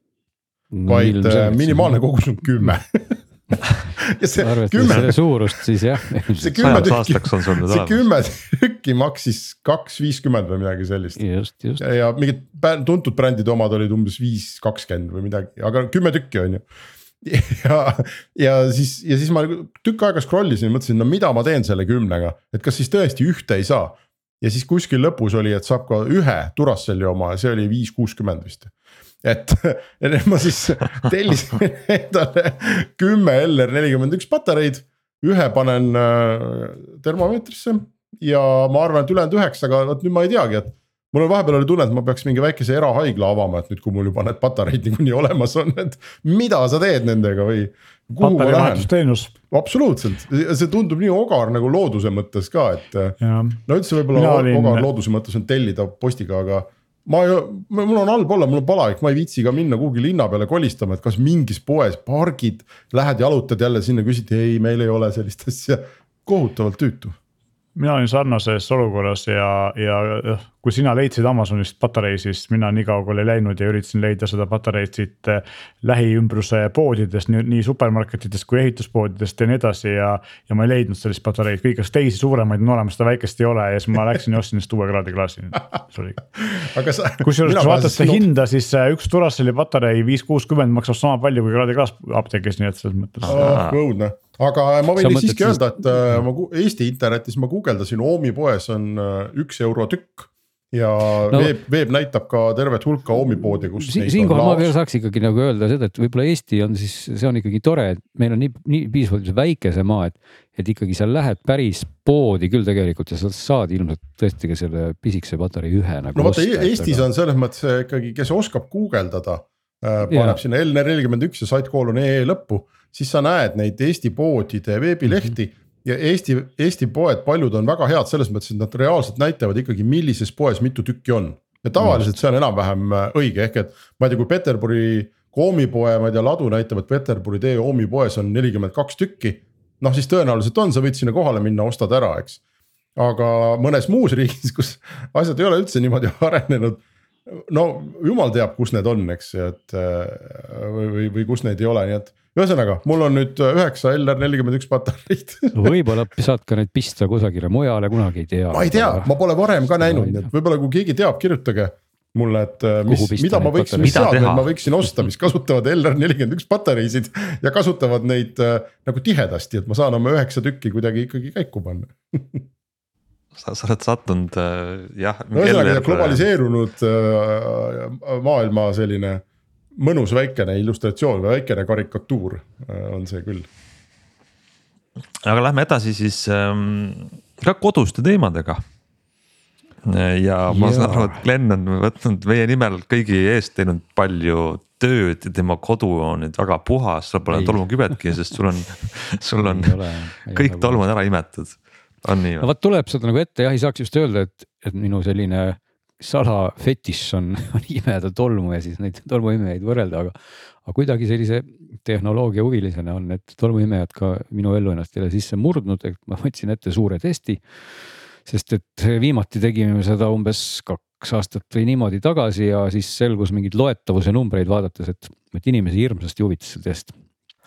no,. vaid minimaalne kogus on kümme arvestades kümme... selle suurust, siis jah. see kümme tükki, see kümme tükki maksis kaks viiskümmend või midagi sellist. just, just. ja, ja mingid tuntud brändide omad olid umbes viis kakskümmend või midagi, aga kümme tükki on ju ja, ja siis, ja siis ma tükk aega scroll isin ja mõtlesin, no mida ma teen selle kümnega, et kas siis tõesti ühte ei saa. ja siis kuskil lõpus oli, et saab ka ühe Duracell'i oma ja see oli viis kuuskümmend vist et, ma siis tellisin endale kümme LR nelikümmend üks patareid, ühe panen äh, termomeetrisse ja ma arvan, et ülejäänud üheksaga, vot nüüd ma ei teagi, et mul on vahepeal oli tunne, et ma peaks mingi väikese erahaigla avama, et nüüd, kui mul juba need patareid niikuinii olemas on, et mida sa teed nendega või. absoluutselt, see tundub nii ogar nagu looduse mõttes ka, et ja. no üldse võib-olla olin... ogar looduse mõttes on tellida postiga, aga ma ei, mul on halb olla, mul on palavik, ma ei viitsi ka minna kuhugi linna peale kolistama, et kas mingis poes pargid, lähed jalutad jälle sinna, küsid, ei, meil ei ole sellist asja, kohutavalt tüütu. Mina olin sarnases olukorras ja, ja kui sina leidsid Amazonist patarei, siis mina nii kaugele ei läinud ja üritasin leida seda patareid siit eh, lähiümbruse poodidest, nii supermarketitest kui ehituspoodidest ja nii edasi ja. ja ma ei leidnud sellist patareid, kõiki teisi suuremaid on olemas, seda väikest ei ole ja siis ma läksin ja ostsin lihtsalt uue kraadiklaasi. kusjuures, kui sa vaatad seda hinda, siis eh, üks Duracelli patarei viis kuuskümmend maksab sama palju kui kraadiklaas apteegis, nii et selles mõttes. õudne aga ma võin siiski siis... öelda, et äh, ma Eesti internetis ma guugeldasin, Oomi poes on üks euro tükk ja no, veeb, veeb näitab ka tervet hulka oomipoode, kus si. siinkohal ma veel saaks ikkagi nagu öelda seda, et võib-olla Eesti on siis, see on ikkagi tore, et meil on nii, nii piisavalt väikese maa, et. et ikkagi sa lähed päris poodi küll tegelikult ja sa saad ilmselt tõesti ka selle pisikese patarei ühe nagu. no vaata Eestis aga... on selles mõttes ikkagi, kes oskab guugeldada äh,, paneb ja. sinna L441 ja sitecolon ee lõppu siis sa näed neid Eesti poodide veebilehti mm. -hmm ja Eesti, Eesti poed, paljud on väga head selles mõttes, et nad reaalselt näitavad ikkagi, millises poes mitu tükki on. ja tavaliselt see on enam-vähem äh, õige, ehk et ma ei tea, kui Peterburi koomipoe, ma ei tea, ladu näitavad Peterburi tee Oomi poes on nelikümmend kaks tükki. noh, siis tõenäoliselt on, sa võid sinna kohale minna, ostad ära, eks. aga mõnes muus riigis, kus asjad ei ole üldse niimoodi arenenud no jumal teab, kus need on, eks, et äh, või, või, või kus neid ei ole, nii et ühesõnaga, mul on nüüd üheksa LR nelikümmend üks patareid. Võib-olla saad ka neid pista kusagile mujale, kunagi ei tea. ma ei tea, ma pole varem ka näinud, nii et võib-olla kui keegi teab, kirjutage mulle, et äh, mis, mida ma võiksin, mis seadmeid ma võiksin osta, mis kasutavad LR nelikümmend üks patareisid ja kasutavad neid äh, nagu tihedasti, et ma saan oma üheksa tükki kuidagi ikkagi käiku panna sa, sa oled sattunud äh, jah. no ühesõnaga globaliseerunud äh, maailma selline mõnus väikene illustratsioon või väikene karikatuur äh, on see küll. aga lähme edasi siis ähm, ka koduste teemadega. ja ma saan aru, et Glen on võtnud meie nimel kõigi eest teinud palju tööd ja tema kodu on nüüd väga puhas, sul pole tolmukübetki, sest sul on, sul on ole, kõik tolmud ära imetud, on nii või? No vot tuleb seda nagu ette jah, ei saaks just öelda, et, et minu selline salafetiš on, on imeda tolmu ja siis neid tolmuimejaid võrrelda, aga, aga kuidagi sellise tehnoloogia huvilisena on need tolmuimejad ka minu ellu ennast jälle sisse murdnud, et ma võtsin ette suure testi. sest et viimati tegime seda umbes kaks aastat või niimoodi tagasi ja siis selgus mingeid loetavuse numbreid vaadates, et, et inimesi hirmsasti huvitas see test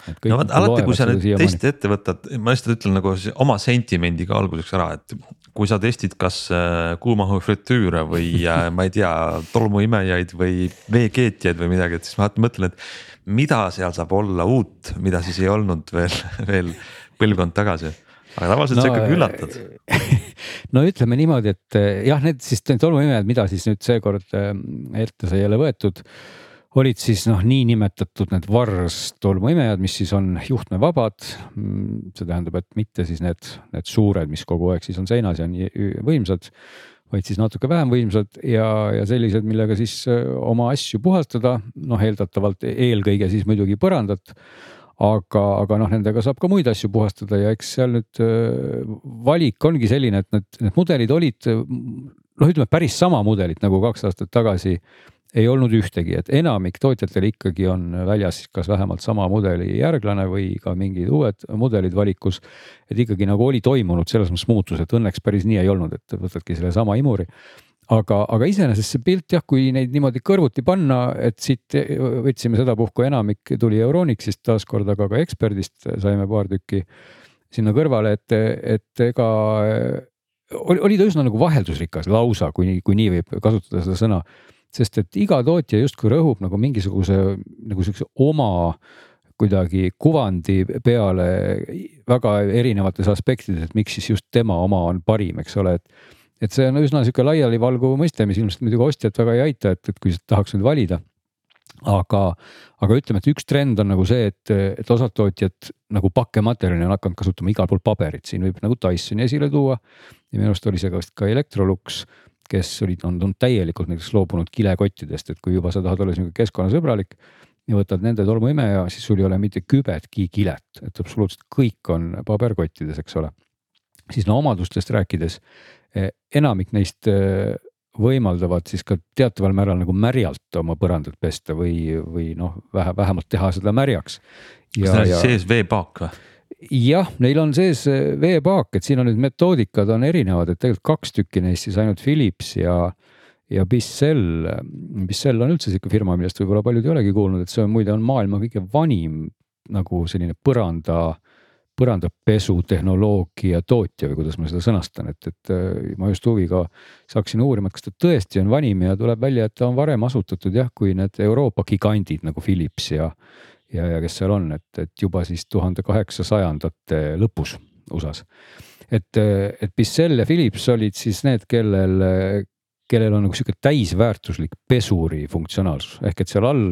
no vot alati, kui sa nüüd testi ette võtad, ma lihtsalt ütlen nagu oma sentimendiga alguseks ära, et kui sa testid kas äh, kuumahufritüüre või äh, ma ei tea, tolmuimejaid või veekeetjaid või midagi, et siis ma mõtlen, et mida seal saab olla uut, mida siis ei olnud veel, veel põlvkond tagasi aga tavaliselt no, sa ikkagi üllatad. no ütleme niimoodi, et jah, need siis tolmuimejad, mida siis nüüd seekord ette sai jälle võetud olid siis noh, niinimetatud need Vars tolmuimejad, mis siis on juhtmevabad. See tähendab, et mitte siis need, need suured, mis kogu aeg siis on seinas ja nii võimsad, vaid siis natuke vähem võimsad ja, ja sellised, millega siis oma asju puhastada, noh eeldatavalt eelkõige siis muidugi põrandat aga, aga noh, nendega saab ka muid asju puhastada ja eks seal nüüd valik ongi selline, et need, need mudelid olid noh, ütleme päris sama mudelit nagu kaks aastat tagasi ei olnud ühtegi, et enamik tootjatel ikkagi on väljas kas vähemalt sama mudeli järglane või ka mingid uued mudelid valikus. et ikkagi nagu oli toimunud selles mõttes muutus, et õnneks päris nii ei olnud, et võtadki sellesama imuri. aga, aga iseenesest see pilt jah, kui neid niimoodi kõrvuti panna, et siit võtsime sedapuhku enamik tuli Euronixist taaskord, aga ka eksperdist saime paar tükki sinna kõrvale, et, et ega oli, oli ta üsna nagu vaheldusrikas lausa, kui, kui nii võib kasutada seda sõna sest et iga tootja justkui rõhub nagu mingisuguse nagu siukse oma kuidagi kuvandi peale väga erinevates aspektides, et miks siis just tema oma on parim, eks ole, et. et see on üsna sihuke laialivalguv mõiste, mis ilmselt muidugi ostjat väga ei aita, et, et kui tahaks nüüd valida. Aga, aga ütleme, et üks trend on nagu see, et, et osad tootjad nagu pakkematerjali on hakanud kasutama igal pool paberit, siin võib nagu Dysoni esile tuua. ja minu arust oli see vist ka Electrolux kes olid, on, on täielikult näiteks loobunud kilekottidest, et kui juba sa tahad olla sihuke keskkonnasõbralik ja võtad nende tolmuimeja, siis sul ei ole mitte kübetki kilet, et absoluutselt kõik on paberkottides, eks ole. siis no omadustest rääkides, eh, enamik neist eh, võimaldavad siis ka teataval määral nagu märjalt oma põrandat pesta või, või noh, vähe, vähemalt teha seda märjaks. kas neil on sees veepaak või? jah, neil on sees eh, veepaak, et siin on nüüd metoodikad on erinevad, et tegelikult kaks tükki neist siis ainult Philips ja, ja Bissell. Bissell on üldse sihuke firma, millest võib-olla paljud ei olegi kuulnud, et see on muide on maailma kõige vanim nagu selline põranda, põrandapesutehnoloogia tootja või kuidas ma seda sõnastan, et, et eh, ma just huviga saaksin uurima, et kas ta tõesti on vanim ja tuleb välja, et ta on varem asutatud jah, kui need Euroopa gigandid nagu Philips ja ja, ja kes seal on, et, et juba siis tuhande kaheksasajandate lõpus USA-s. et, et Bissell ja Philips olid siis need, kellel, kellel on nagu sihuke täisväärtuslik pesuri funktsionaalsus ehk et seal all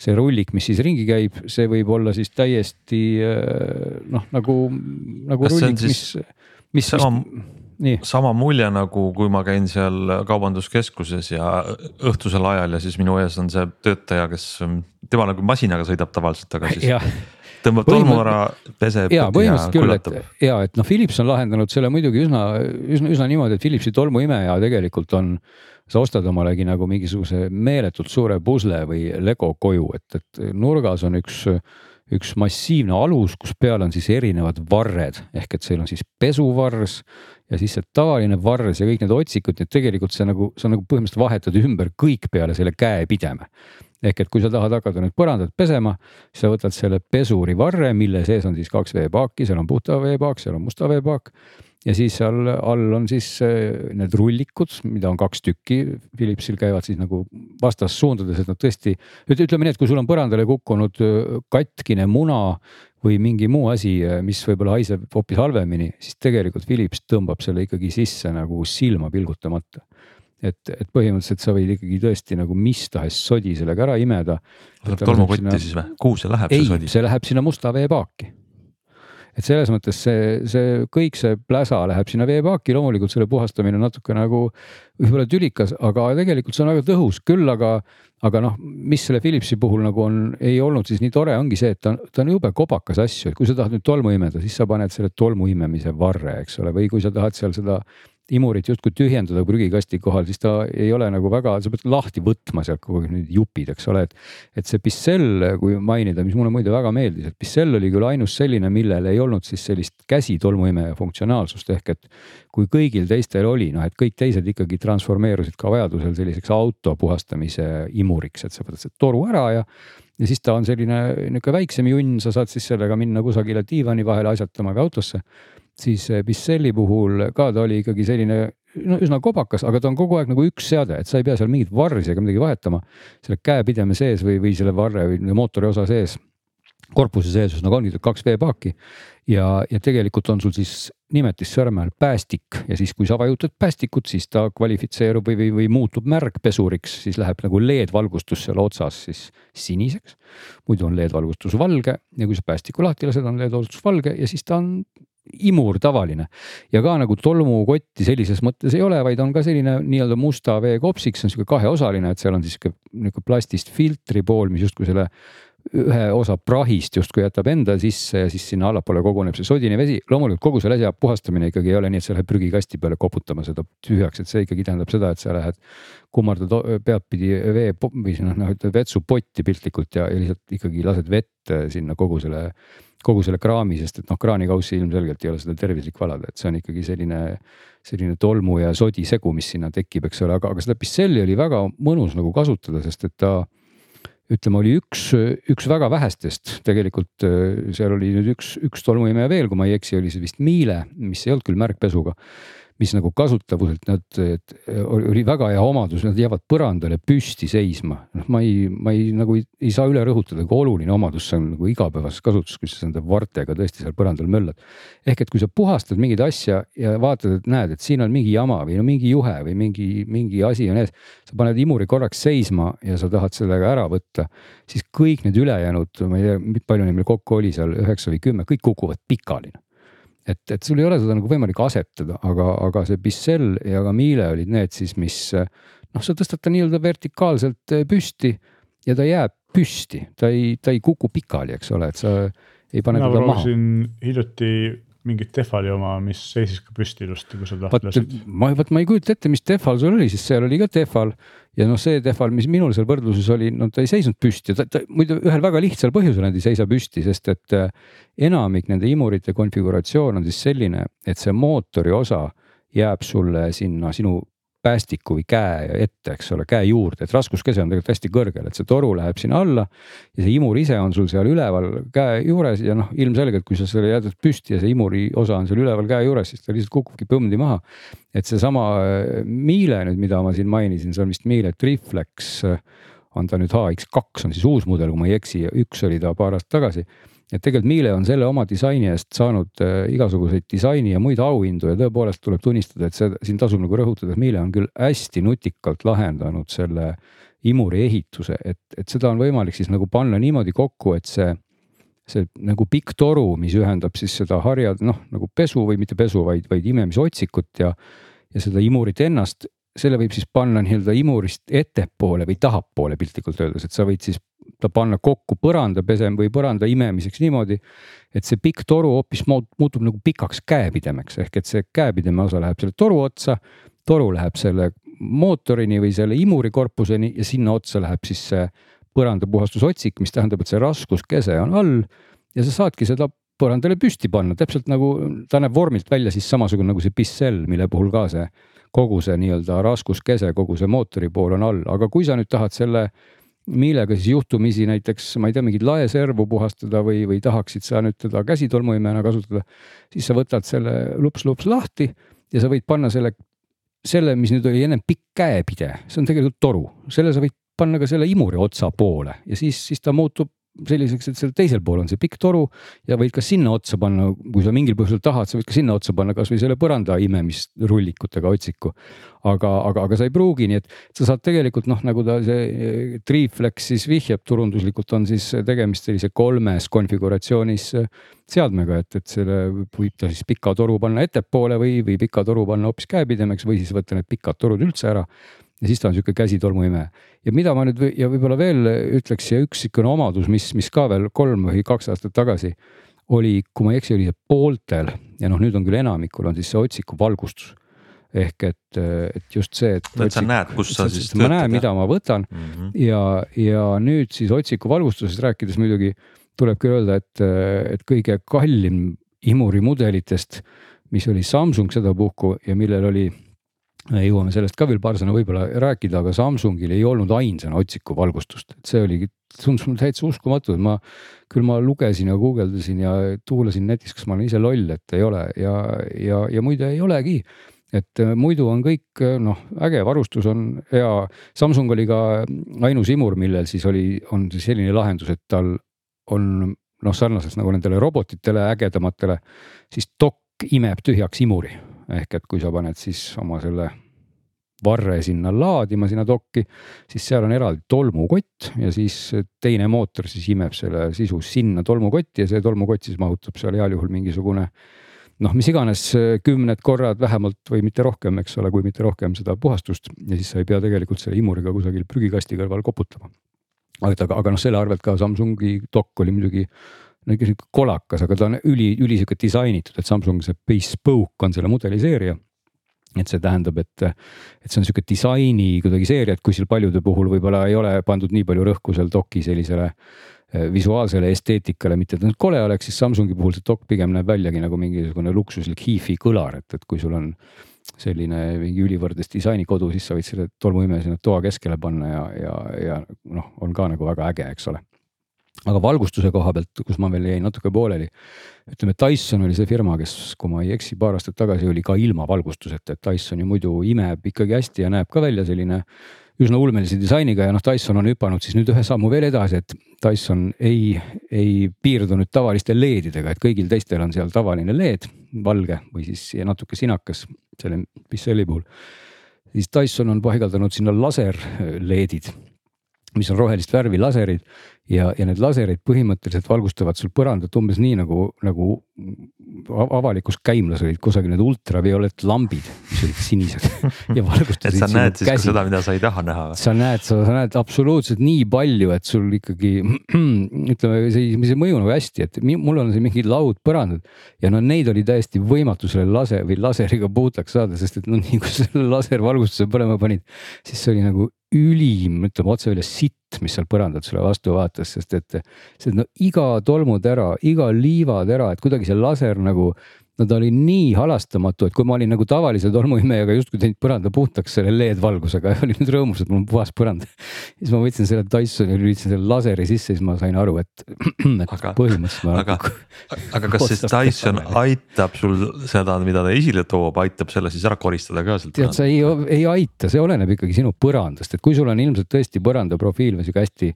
see rullik, mis siis ringi käib, see võib olla siis täiesti noh, nagu, nagu Kas rullik, mis, mis. sama, sama mulje nagu, kui ma käin seal kaubanduskeskuses ja õhtusel ajal ja siis minu ees on see töötaja, kes tema nagu masinaga sõidab tavaliselt, aga siis tõmbab tolmu ära, peseb. ja põhimõtteliselt küll, et ja et noh, Philips on lahendanud selle muidugi üsna, üsna, üsna niimoodi, et Philipsi tolmuimeja tegelikult on. sa ostad omalegi nagu mingisuguse meeletult suure pusle või Lego koju, et, et nurgas on üks üks massiivne alus, kus peal on siis erinevad varred ehk et seal on siis pesuvars ja siis see tavaline varres ja kõik need otsikud, nii et tegelikult see nagu, sa nagu põhimõtteliselt vahetad ümber kõik peale selle käepideme. Ehk et kui sa tahad hakata nüüd põrandat pesema, siis sa võtad selle pesuri varre, mille sees on siis kaks veepaaki, seal on puhta veepaak, seal on musta veepaak ja siis seal all on siis äh, need rullikud, mida on kaks tükki, Philipsil käivad siis nagu vastassuundades, et nad tõesti, ütleme nii, et kui sul on põrandale kukkunud äh, katkine muna või mingi muu asi, mis võib-olla haiseb hoopis halvemini, siis tegelikult Philips tõmbab selle ikkagi sisse nagu silma pilgutamata. Et, et põhimõtteliselt sa võid ikkagi tõesti nagu mis tahes sodi sellega ära imeda. Läheb tolmukotti sinna... siis või, kuhu see läheb, see sodi? see läheb sinna musta veepaaki. Et selles mõttes see, see kõik see pläsa läheb sinna veepaaki, loomulikult selle puhastamine on natuke nagu võib-olla tülikas, aga tegelikult see on väga tõhus, küll aga, aga noh, mis selle Philipsi puhul nagu on, ei olnud siis nii tore, ongi see, et ta on, ta on jube kobakas asju, et kui sa tahad nüüd tolmu imeda, siis sa paned selle tolmu imemise varre, eks ole, või kui sa tahad seal seda imurit justkui tühjendada prügikasti kohal, siis ta ei ole nagu väga, sa pead lahti võtma sealt kogu aeg need jupid, eks ole, et. et see Pissell, kui mainida, mis mulle muide väga meeldis, et Pissell oli küll ainus selline, millel ei olnud siis sellist käsitolmuimeja funktsionaalsust ehk et. kui kõigil teistel oli, noh, et kõik teised ikkagi transformeerusid ka vajadusel selliseks auto puhastamise imuriks, et sa võtad selle toru ära ja ja siis ta on selline nihuke väiksem junn, sa saad siis sellega minna kusagile diivani vahele asjatama või autosse siis Bicelli puhul ka ta oli ikkagi selline no üsna kobakas, aga ta on kogu aeg nagu üks seade, et sa ei pea seal mingit varrisi ega midagi vahetama. selle käepideme sees või, või selle varre või mootori osa sees, korpuse sees ühesõnaga ongi kaks veepaaki. ja, ja tegelikult on sul siis nimetis sõrme all päästik ja siis, kui sa vajutad päästikut, siis ta kvalifitseerub või, või, või muutub märgpesuriks, siis läheb nagu LED-valgustus seal otsas siis siniseks. muidu on LED-valgustus valge ja kui sa päästiku lahti lased, on LED-valgustus valge ja siis ta on imur tavaline. Ja ka nagu tolmukotti sellises mõttes ei ole, vaid on ka selline nii-öelda musta vee kopsiks, on sihuke kaheosaline, et seal on siis sihuke nihuke plastist filtri pool, mis justkui selle ühe osa prahist justkui jätab enda sisse ja siis sinna allapoole koguneb see sodine vesi. loomulikult kogu selle asja puhastamine ikkagi ei ole nii, et sa lähed prügikasti peale koputama seda tühjaks, et see ikkagi tähendab seda, et sa lähed kummardad peadpidi vee või noh, noh vetsupotti piltlikult ja, ja lihtsalt ikkagi lased vett sinna kogu selle kogu selle kraami, sest et noh, kraanikaussi ilmselgelt ei ole seda tervislik valada, et see on ikkagi selline, selline tolmu ja sodi segu, mis sinna tekib, eks ole, aga, aga seda pisselli oli väga mõnus nagu kasutada, sest et ta ütleme, oli üks, üks väga vähestest. Tegelikult seal oli nüüd üks, üks tolmuimeja veel, kui ma ei eksi, oli see vist Miele, mis ei olnud küll märkpesuga mis nagu kasutavuselt nad, oli väga hea omadus, nad jäävad põrandale püsti seisma. noh, ma ei, ma ei nagu ei, ei saa üle rõhutada, kui oluline omadus see on nagu igapäevases kasutuses, kui sa nende vartega tõesti seal põrandal möllad. ehk et kui sa puhastad mingit asja ja vaatad, et näed, et siin on mingi jama või no mingi juhe või mingi, mingi asi on ees. sa paned imuri korraks seisma ja sa tahad sellega ära võtta, siis kõik need ülejäänud, ma ei tea, palju neid meil kokku oli seal, üheksa või kümme, kõik kukuvad pikali et, et sul ei ole seda nagu võimalik asetada, aga, aga see Bissell ja ka Miele olid need siis, mis noh, sa tõstad ta nii-öelda vertikaalselt eh, püsti ja ta jääb püsti, ta ei, ta ei kuku pikali, eks ole, et sa ei pane teda maha. hiljuti mingit Tehvali oma, mis seisis ka püsti ilusti, kui sa tahtsid. ma, vot ma ei kujuta ette, mis Tehval sul oli, sest seal oli ka Tehval ja noh, see Tehval, mis minul seal võrdluses oli, no ta ei seisnud püsti, ta, ta muidu ühel väga lihtsal põhjusel nad ei seisa püsti, sest et äh, enamik nende imurite konfiguratsioon on siis selline, et see mootori osa jääb sulle sinna sinu päästiku või käe ette, eks ole, käe juurde, et raskuskese on tegelikult hästi kõrgel, et see toru läheb sinna alla. ja see imur ise on sul seal üleval käe juures ja noh, ilmselgelt, kui sa selle jätad püsti ja see imuri osa on seal üleval käe juures, siis ta lihtsalt kukubki põmdi maha. et seesama äh, Miele nüüd, mida ma siin mainisin, see on vist Miele Triflex on ta nüüd HX2 on siis uus mudel, kui ma ei eksi, üks oli ta paar aastat tagasi et tegelikult Miele on selle oma disaini eest saanud äh, igasuguseid disaini ja muid auhindu ja tõepoolest tuleb tunnistada, et see siin tasub nagu rõhutada, et Miele on küll hästi nutikalt lahendanud selle imuri ehituse, et, et seda on võimalik siis nagu panna niimoodi kokku, et see see nagu pikk toru, mis ühendab siis seda harja noh, nagu pesu või mitte pesu, vaid, vaid imemisotsikut ja ja seda imurit ennast selle võib siis panna nii-öelda imurist ettepoole või tahapoole piltlikult öeldes, et sa võid siis ta panna kokku põrandapesem või põranda imemiseks niimoodi. et see pikk toru hoopis muutub nagu pikaks käepidemeks ehk et see käepideme osa läheb selle toru otsa. toru läheb selle mootorini või selle imurikorpuseni ja sinna otsa läheb siis see põrandapuhastusotsik, mis tähendab, et see raskuskese on all ja sa saadki seda põrandale püsti panna, täpselt nagu ta näeb vormilt välja siis samasugune nagu see pissell, mille puhul ka see kogu see nii-öelda raskuskese, kogu see mootori pool on all, aga kui sa nüüd tahad selle millega siis juhtumisi näiteks, ma ei tea, mingit laeservu puhastada või, või tahaksid sa nüüd teda käsitolmuimejana kasutada, siis sa võtad selle lups-lups lahti ja sa võid panna selle, selle, mis nüüd oli ennem pikk käepide, see on tegelikult toru, selle sa võid panna ka selle imuri otsa poole ja siis, siis ta muutub selliseks, et seal teisel pool on see pikk toru ja võid ka sinna otsa panna, kui sa mingil põhjusel tahad, sa võid ka sinna otsa panna kasvõi selle põranda imemisrullikutega otsiku. aga, aga, aga sa ei pruugi, nii et sa saad tegelikult noh, nagu ta see Triiflex siis vihjab turunduslikult on siis tegemist sellise kolmes konfiguratsioonis seadmega, et, et selle võib ta siis pika toru panna ettepoole või, või pika toru panna hoopis käepidemeks või siis võtta need pikad torud üldse ära ja siis ta on sihuke käsitolmuime. ja mida ma nüüd ja võib-olla veel ütleks ja üks niisugune omadus, mis, mis ka veel kolm või kaks aastat tagasi oli, kui ma ei eksi, oli see pooltel ja noh, nüüd on küll enamikul on siis see otsiku valgustus ehk et, et just see, et. et sa näed, kus sa siis töötad. ma näen, mida ma võtan mm -hmm. ja, ja nüüd siis otsiku valgustusest rääkides muidugi tuleb küll öelda, et, et kõige kallim imurimudelitest, mis oli Samsung sedapuhku ja millel oli jõuame sellest ka veel paar sõna võib-olla rääkida, aga Samsungil ei olnud ainsana otsiku valgustust, et see oligi, tundus mulle täitsa uskumatu, et ma küll ma lugesin ja guugeldasin ja tuulasin netis, kas ma olen ise loll, et ei ole. Ja, ja, ja muide ei olegi. Et äh, muidu on kõik äh, noh, äge varustus on hea. Samsung oli ka ainus imur, millel siis oli, on siis selline lahendus, et tal on noh, sarnaselt nagu nendele robotitele ägedamatele, siis dokk imeb tühjaks imuri ehk et kui sa paned siis oma selle varre sinna laadima, sinna dokki, siis seal on eraldi tolmukott ja siis teine mootor siis imeb selle sisu sinna tolmukotti ja see tolmukott siis mahutab seal heal juhul mingisugune noh, mis iganes kümned korrad vähemalt või mitte rohkem, eks ole, kui mitte rohkem seda puhastust ja siis sa ei pea tegelikult selle imuriga kusagil prügikasti kõrval koputama. aga, aga noh, selle arvelt ka Samsungi dokk oli muidugi no ikka sihuke kolakas, aga ta on üli, üli sihuke disainitud, et Samsung see Bespoke on selle mudeliseerija. Et see tähendab, et, et see on sihuke disaini kuidagi seeria, et kuskil paljude puhul võib-olla ei ole pandud nii palju rõhku seal doki sellisele eh, visuaalsele esteetikale, mitte et nüüd kole oleks, siis Samsungi puhul see dok pigem näeb väljagi nagu mingisugune luksuslik hi-fi kõlar, et, et kui sul on selline mingi ülivõrdes disainikodu, siis sa võid selle tolmuime sinna toa keskele panna ja, ja, ja noh, on ka nagu väga äge, eks ole aga valgustuse koha pealt, kus ma veel jäin natuke pooleli. ütleme, Dyson oli see firma, kes, kui ma ei eksi, paar aastat tagasi oli ka ilma valgustuseta, et Dyson ju muidu imeb ikkagi hästi ja näeb ka välja selline üsna ulmelise disainiga ja noh, Dyson on hüpanud siis nüüd ühe sammu veel edasi, et Dyson ei, ei piirdu nüüd tavaliste LED-idega, et kõigil teistel on seal tavaline LED, valge või siis natuke sinakas selle Pixeli puhul. siis Dyson on paigaldanud sinna laser LED-id mis on rohelist värvi laserid ja, ja need laserid põhimõtteliselt valgustavad sul põrandat umbes nii nagu, nagu avalikus käimlas olid kusagil need ultravioolett lambid, mis olid sinised ja valgustasid. et sa näed siis käsi. ka seda, mida sa ei taha näha. sa näed, sa näed absoluutselt nii palju, et sul ikkagi ütleme, see, see ei mõju nagu hästi, et mul on siin mingid laudpõrandad ja no neid oli täiesti võimatu selle lase või laseriga puhtaks saada, sest et no nii kui selle laservalgustuse põlema panid, siis see oli nagu ülim, ütleme otse välja sitt, mis seal põrandalt sulle vastu vaatas, sest et see no iga tolmutera, iga liivatera, et kuidagi see laser nagu no ta oli nii halastamatu, et kui ma olin nagu tavalise tolmuimejaga justkui teinud põranda puhtaks selle LED-valgusega ja olin nüüd rõõmus, et mul on puhas põrand. siis ma võtsin selle Dysoni, lülitasin selle laseri sisse, siis ma sain aru, et, et aga, põhimõtteliselt aga, aga kas siis Dyson aitab sul seda, mida ta esile toob, aitab selle siis ära koristada ka sealt? tead, see ei, ei aita, see oleneb ikkagi sinu põrandast, et kui sul on ilmselt tõesti põrandaprofiil või sihuke hästi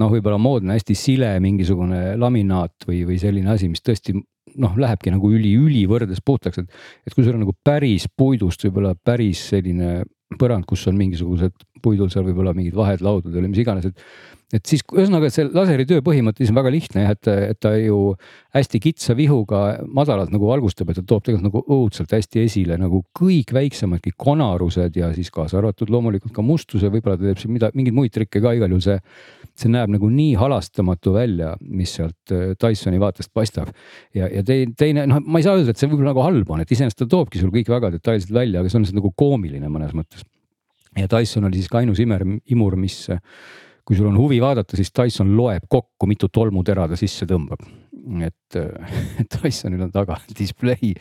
noh, võib-olla moodne, hästi sile mingisugune laminaat või, või selline asi, mis tõesti noh, lähebki nagu üli-ülivõrdes puhtaks, et, et kui sul on nagu päris puidust võib-olla päris selline põrand, kus on mingisugused puidul seal võib-olla mingid vahed laudadel või mis iganes, et et siis ühesõnaga, see laseri töö põhimõtteliselt on väga lihtne jah, et, et ta ju hästi kitsa vihuga madalalt nagu valgustab, et ta toob tegelikult nagu õudselt hästi esile nagu kõik väiksemadki konarused ja siis kaasa arvatud loomulikult ka mustuse, võib-olla ta teeb siin mida, mingeid muid trikke ka, igal juhul see. see näeb nagu nii halastamatu välja, mis sealt äh, Dysoni vaatest paistab. ja, ja teine noh, ma ei saa öelda, et see võib-olla nagu halb on, et iseenesest ta toobki sul kõik väga detailselt välja, aga see on lihtsalt nagu koomiline mõnes mõttes. ja Dyson oli siis ka ainus imer, imur, mis kui sul on huvi vaadata, siis Dyson loeb kokku, mitu tolmutera ta sisse tõmbab. et, et Dysonil on taga display,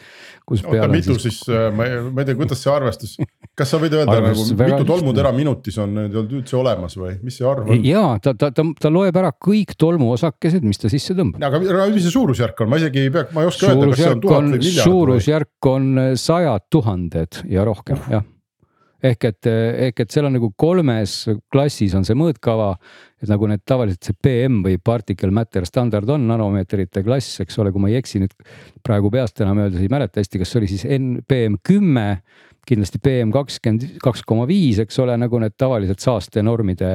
kus peal on mitu siis, siis, ma ei, ma ei tea, kuidas see arvestus, kas sa võid öelda nagu mitu tolmutera minutis on üldse olemas või mis see arv on? ja ta, ta, ta, ta loeb ära kõik tolmuosakesed, mis ta sisse tõmbab. aga mis see suurusjärk on, ma isegi ei pea, ma ei oska öelda, kas see on tuhat või miljard. suurusjärk on sajad tuhanded ja rohkem uh. jah ehk et, ehk et seal on nagu kolmes klassis on see mõõtkava. et nagu need tavaliselt see PM või particle matter standard on nanomeetrite klass, eks ole, kui ma ei eksi nüüd praegu peast enam öeldes ei mäleta hästi, kas see oli siis NPM kümme kindlasti PM kakskümmend kaks koma viis, eks ole, nagu need tavalised saastenormide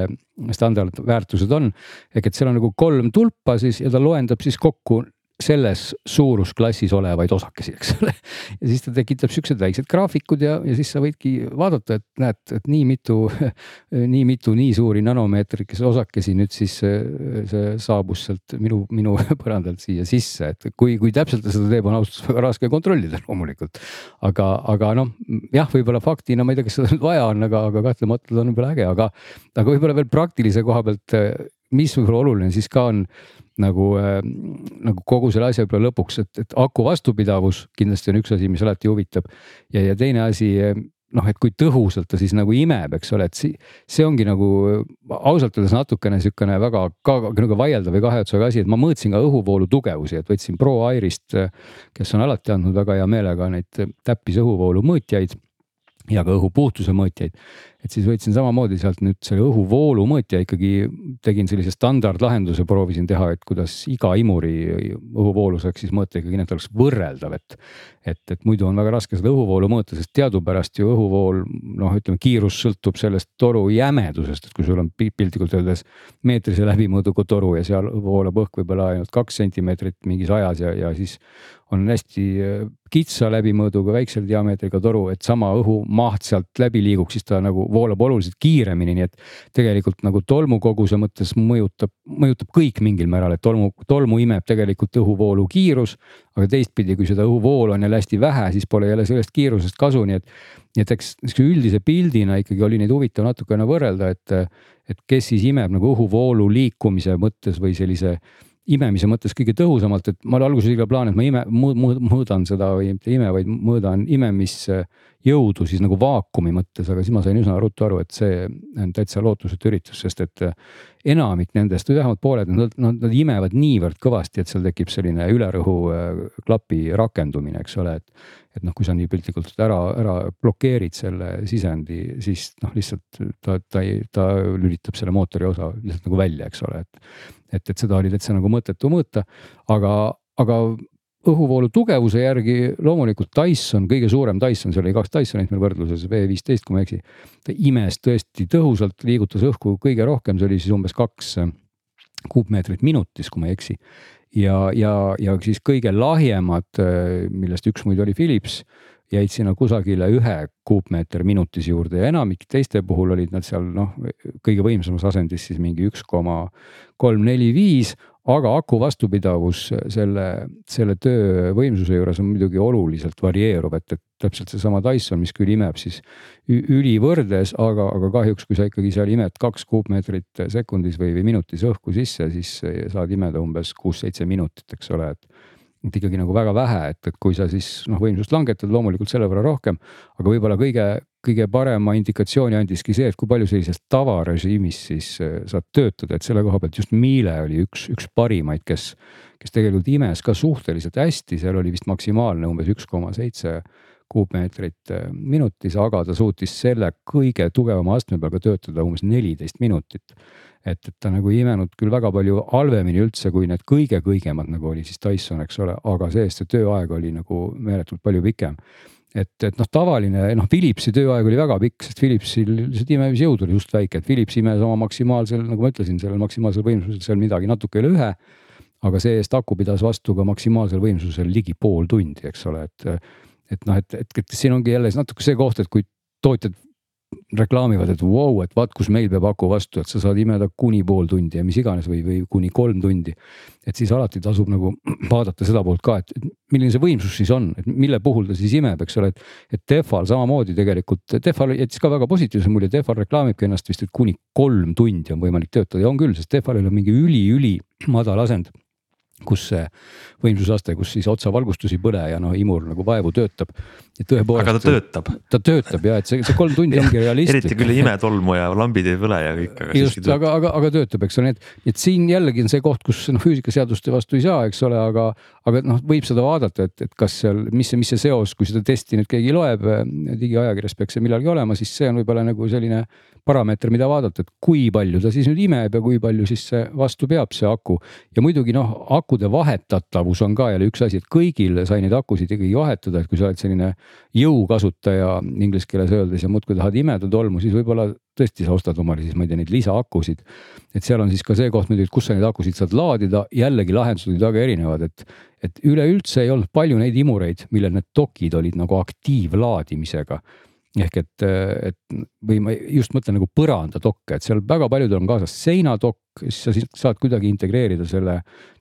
standardväärtused on. ehk et seal on nagu kolm tulpa siis ja ta loendab siis kokku selles suurusklassis olevaid osakesi, eks ole. ja siis ta tekitab siuksed väiksed graafikud ja, ja siis sa võidki vaadata, et näed, et nii mitu, nii mitu nii suuri nanomeetrikese osakesi nüüd siis see saabus sealt minu, minu põrandalt siia sisse, et kui, kui täpselt ta seda teeb, on ausalt öeldes väga raske kontrollida loomulikult. aga, aga noh, jah, võib-olla faktina, ma ei tea, kas seda nüüd vaja on, aga, aga kahtlemata ta on võib-olla äge, aga, aga võib-olla veel praktilise koha pealt, mis võib-olla oluline siis ka on nagu äh,, nagu kogu selle asja võib-olla lõpuks, et, et aku vastupidavus kindlasti on üks asi, mis alati huvitab. ja, ja teine asi noh, et kui tõhusalt ta siis nagu imeb, eks ole, et see, see ongi nagu ausalt öeldes natukene sihukene väga ka nagu vaieldav või kahe otsaga asi, et ma mõõtsin ka õhuvoolu tugevusi, et võtsin Pro Airist, kes on alati andnud väga hea meelega neid täppis õhuvoolu mõõtjaid ja ka õhu puhtuse mõõtjaid et siis võtsin samamoodi sealt nüüd selle õhuvoolu mõõtja ikkagi tegin sellise standardlahenduse, proovisin teha, et kuidas iga imuri õhuvoolu saaks siis mõõta ikkagi et oleks võrreldav, et. et, et muidu on väga raske seda õhuvoolu mõõta, sest teadupärast ju õhuvool noh, ütleme kiirus sõltub sellest toru jämedusest, et kui sul on piltlikult öeldes meetrise läbimõõduga toru ja seal voolab õhk võib-olla ainult kaks sentimeetrit mingis ajas ja, ja siis on hästi kitsa läbimõõduga väikse diameetriga toru, et sama õhumaht sealt läbi liiguks, siis ta nagu voolab oluliselt kiiremini, nii et tegelikult nagu tolmukoguse mõttes mõjutab, mõjutab kõik mingil määral, et tolmu, tolmu imeb tegelikult õhuvoolu kiirus. aga teistpidi, kui seda õhuvoolu on jälle hästi vähe, siis pole jälle sellest kiirusest kasu, nii et, nii et eks niisuguse üldise pildina ikkagi oli neid huvitav natukene võrrelda, et, et kes siis imeb nagu õhuvoolu liikumise mõttes või sellise imemise mõttes kõige tõhusamalt, et mul alguses ka plaan, et ma ime, mõõdan seda või mitte ime, vaid mõõdan imemisjõudu siis nagu vaakumi mõttes, aga siis ma sain üsna ruttu aru, et see on täitsa lootusetu üritus, sest et enamik nendest või vähemalt pooled, nad, nad, nad imevad niivõrd kõvasti, et seal tekib selline ülerõhu äh, klapi rakendumine, eks ole, et. Et noh, kui sa nii piltlikult ära, ära blokeerid selle sisendi, siis noh, lihtsalt ta, ta ei, ta lülitab selle mootori osa lihtsalt nagu välja, eks ole, et et, et seda oli täitsa nagu mõttetu mõõta, aga, aga õhuvoolu tugevuse järgi loomulikult Dyson, kõige suurem Dyson, seal oli kaks Dysonit meil võrdluses, V15, kui ma ei eksi. ta imes tõesti tõhusalt, liigutas õhku kõige rohkem, see oli siis umbes kaks kuupmeetrit minutis, kui ma ei eksi. Ja, ja, ja siis kõige lahjemad, millest üks muidu oli Philips jäid sinna kusagile ühe kuupmeeter minutis juurde ja enamik teiste puhul olid nad seal noh, kõige võimsamas asendis siis mingi üks koma kolm, neli, viis. aga aku vastupidavus selle, selle töö võimsuse juures on muidugi oluliselt varieeruv, et, et täpselt seesama Dyson, mis küll imeb siis ülivõrdes, aga, aga kahjuks, kui sa ikkagi seal imed kaks kuupmeetrit sekundis või, või minutis õhku sisse, siis saad imeda umbes kuus-seitse minutit, eks ole, et et ikkagi nagu väga vähe, et, et kui sa siis noh, võimsust langetad loomulikult selle võrra rohkem. aga võib-olla kõige, kõige parema indikatsiooni andiski see, et kui palju sellises tavarežiimis siis äh, saad töötada, et selle koha pealt just Miele oli üks, üks parimaid, kes, kes tegelikult imes ka suhteliselt hästi, seal oli vist maksimaalne umbes üks koma seitse kuupmeetrit äh, minutis, aga ta suutis selle kõige tugevama astme peal ka töötada umbes neliteist minutit et, et ta nagu ei imenud küll väga palju halvemini üldse kui need kõige-kõigemad nagu oli siis Tyson, eks ole, aga see-eest see tööaeg oli nagu meeletult palju pikem et, et noh, tavaline noh, Philipsi tööaeg oli väga pikk, sest Philipsil lihtsalt imemisjõud oli just väike, et Philips imes oma maksimaalsel, nagu ma ütlesin, sellel maksimaalsel võimsusel seal midagi natuke üle ühe. aga see-eest aku pidas vastu ka maksimaalsel võimsusel ligi pool tundi, eks ole, et. Et noh, et, et, et siin ongi jälle natuke see koht, et kui tootjad reklaamivad, et vau wow,, et vaat kus meil peab aku vastu, et sa saad imeda kuni pool tundi ja mis iganes või, või kuni kolm tundi. et siis alati tasub nagu vaadata seda poolt ka, et milline see võimsus siis on, et mille puhul ta siis imeb, eks ole, et. et Tehval samamoodi tegelikult, Tehval jättis ka väga positiivse mulje, Tehval reklaamibki ennast vist, et kuni kolm tundi on võimalik töötada ja on küll, sest Tehvalil on mingi üli-üli madal asend kus see võimsusaste, kus siis otsavalgustus ei põle ja noh, imur nagu vaevu töötab. aga ta töötab. ta töötab ja et see, see kolm tundi ongi realistlik. eriti küll ei ime tolmu ja lambid ei põle ja kõik, aga just, aga, aga, aga töötab, eks ole, nii et, et siin jällegi on see koht, kus noh, füüsikaseaduste vastu ei saa, eks ole, aga, aga noh, võib seda vaadata, et, et kas seal, mis see, mis see seos, kui seda testi nüüd keegi loeb, digiajakirjas peaks see millalgi olema, siis see on võib-olla nagu selline parameeter, mida vaadata, et kui palju ta siis nüüd imeb ja kui palju siis see vastu peab, see aku. ja muidugi noh, akude vahetatavus on ka jälle üks asi, et kõigil sai neid akusid ikkagi vahetada, et kui sa oled selline jõukasutaja inglise keeles öeldes ja muudkui tahad imeda tolmu, siis võib-olla tõesti sa ostad omale siis, ma ei tea, neid lisaakusid. et seal on siis ka see koht muidugi, kus sa neid akusid saad laadida, jällegi lahendused olid väga erinevad, et, et üleüldse ei olnud palju neid imureid, millel need dokid olid nagu aktiivlaadimisega ehk et, et või ma just mõtlen nagu põrandatokke, et seal väga paljudel on kaasas seinatokk, siis sa siis saad kuidagi integreerida selle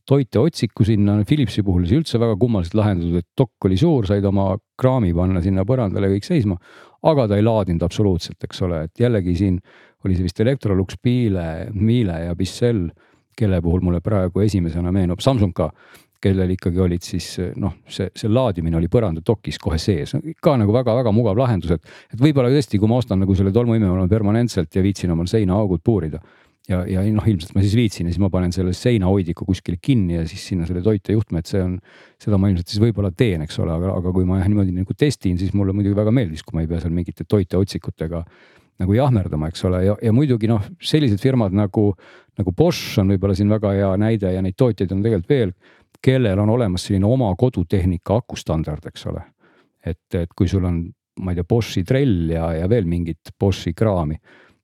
toiteotsiku sinna, Philipsi puhul see üldse väga kummaliselt lahendatud, et dokk oli suur, said oma kraami panna sinna põrandale kõik seisma. aga ta ei laadinud absoluutselt, eks ole, et jällegi siin oli see vist Electrolux, Miele, Miele ja Bissell, kelle puhul mulle praegu esimesena meenub, Samsung ka kellel ikkagi olid siis noh, see, see laadimine oli põrandatokis kohe sees, ka nagu väga-väga mugav lahendus, et, et võib-olla tõesti, kui ma ostan nagu selle tolmuimejaama permanentselt ja viitsin omal seinaaugud puurida. Ja, ja noh, ilmselt ma siis viitsin ja siis ma panen selle seinahoidliku kuskile kinni ja siis sinna selle toitejuhtme, et see on, seda ma ilmselt siis võib-olla teen, eks ole, aga, aga kui ma jah niimoodi nagu testin, siis mulle muidugi väga meeldis, kui ma ei pea seal mingite toiteotsikutega nagu jahmerdama, eks ole, ja, ja muidugi noh, sellised firmad nagu, nagu Bosch on võib-olla siin väga hea näide ja neid tootjaid on tegelikult veel kellel on olemas selline oma kodutehnika akustandard, eks ole. et, et kui sul on, ma ei tea, Boschi trell ja, ja veel mingit Boschi kraami,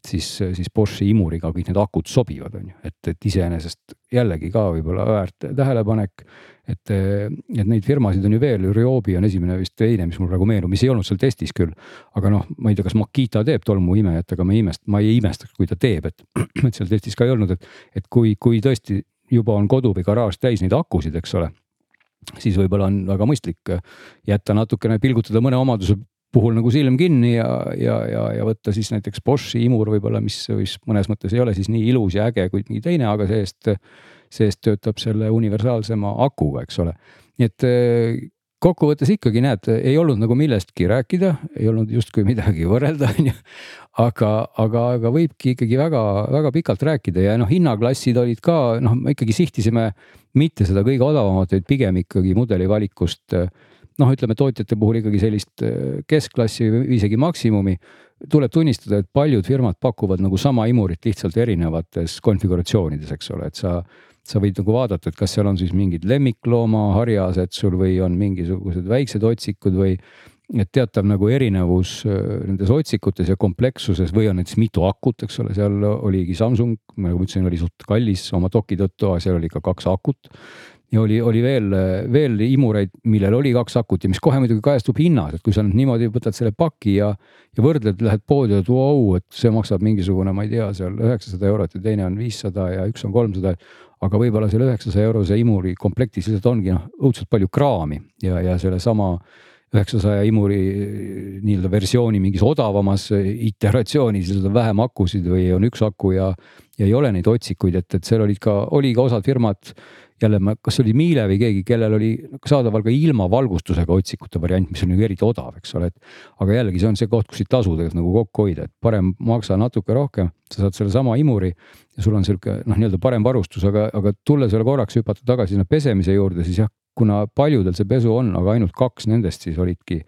siis, siis Boschi imuriga kõik need akud sobivad, on ju, et, et iseenesest jällegi ka võib-olla väärt tähelepanek. et, et neid firmasid on ju veel, Ryobi on esimene vist teine, mis mul praegu meenub, mis ei olnud seal testis küll. aga noh, ma ei tea, kas Makita teeb tolmuimejat, aga ma ei imesta, ma ei imestaks, kui ta teeb, et, et seal testis ka ei olnud, et, et kui, kui tõesti juba on kodu või garaaž täis neid akusid, eks ole, siis võib-olla on väga mõistlik jätta natukene, pilgutada mõne omaduse puhul nagu silm kinni ja, ja, ja, ja võtta siis näiteks Boschi imur võib-olla, mis, mis mõnes mõttes ei ole siis nii ilus ja äge kui mingi teine, aga see-eest, see-eest töötab selle universaalsema akuga, eks ole. nii et kokkuvõttes ikkagi näed, ei olnud nagu millestki rääkida, ei olnud justkui midagi võrrelda, on ju. aga, aga, aga võibki ikkagi väga-väga pikalt rääkida ja noh, hinnaklassid olid ka noh, me ikkagi sihtisime mitte seda kõige odavamat, vaid pigem ikkagi mudeli valikust. noh, ütleme tootjate puhul ikkagi sellist keskklassi või isegi maksimumi. tuleb tunnistada, et paljud firmad pakuvad nagu sama imurit lihtsalt erinevates konfiguratsioonides, eks ole, et sa sa võid nagu vaadata, et kas seal on siis mingid lemmikloomaharjased sul või on mingisugused väiksed otsikud või et teatav nagu erinevus äh, nendes otsikutes ja komplekssuses või on näiteks mitu akut, eks ole, seal oligi Samsung, nagu ma ütlesin, oli suht kallis oma doki tõttu, aga seal oli ka kaks akut ja oli, oli veel, veel imureid, millel oli kaks akut ja mis kohe muidugi kajastub hinnas, et kui sa nüüd niimoodi võtad selle paki ja, ja võrdled, lähed poodi ja vau, et see maksab mingisugune, ma ei tea, seal üheksasada eurot ja teine on viissada ja üks on kolmsada aga võib-olla selle üheksasaja eurose imuri komplektis lihtsalt ongi noh, õudselt palju kraami ja, ja sellesama üheksasaja imuri nii-öelda versiooni mingis odavamas iteratsioonis on vähem akusid või on üks aku ja, ja ei ole neid otsikuid, et, et seal olid ka, oli ka osad firmad jälle ma, kas oli Miele või keegi, kellel oli saadaval ka ilma valgustusega otsikute variant, mis on ju eriti odav, eks ole, et. aga jällegi, see on see koht, kus ei tasu tegelikult nagu kokku hoida, et parem maksa natuke rohkem, sa saad sellesama imuri. ja sul on sihuke noh, nii-öelda parem varustus, aga, aga tulles veel korraks hüpata tagasi sinna pesemise juurde, siis jah, kuna paljudel see pesu on, aga ainult kaks nendest siis olidki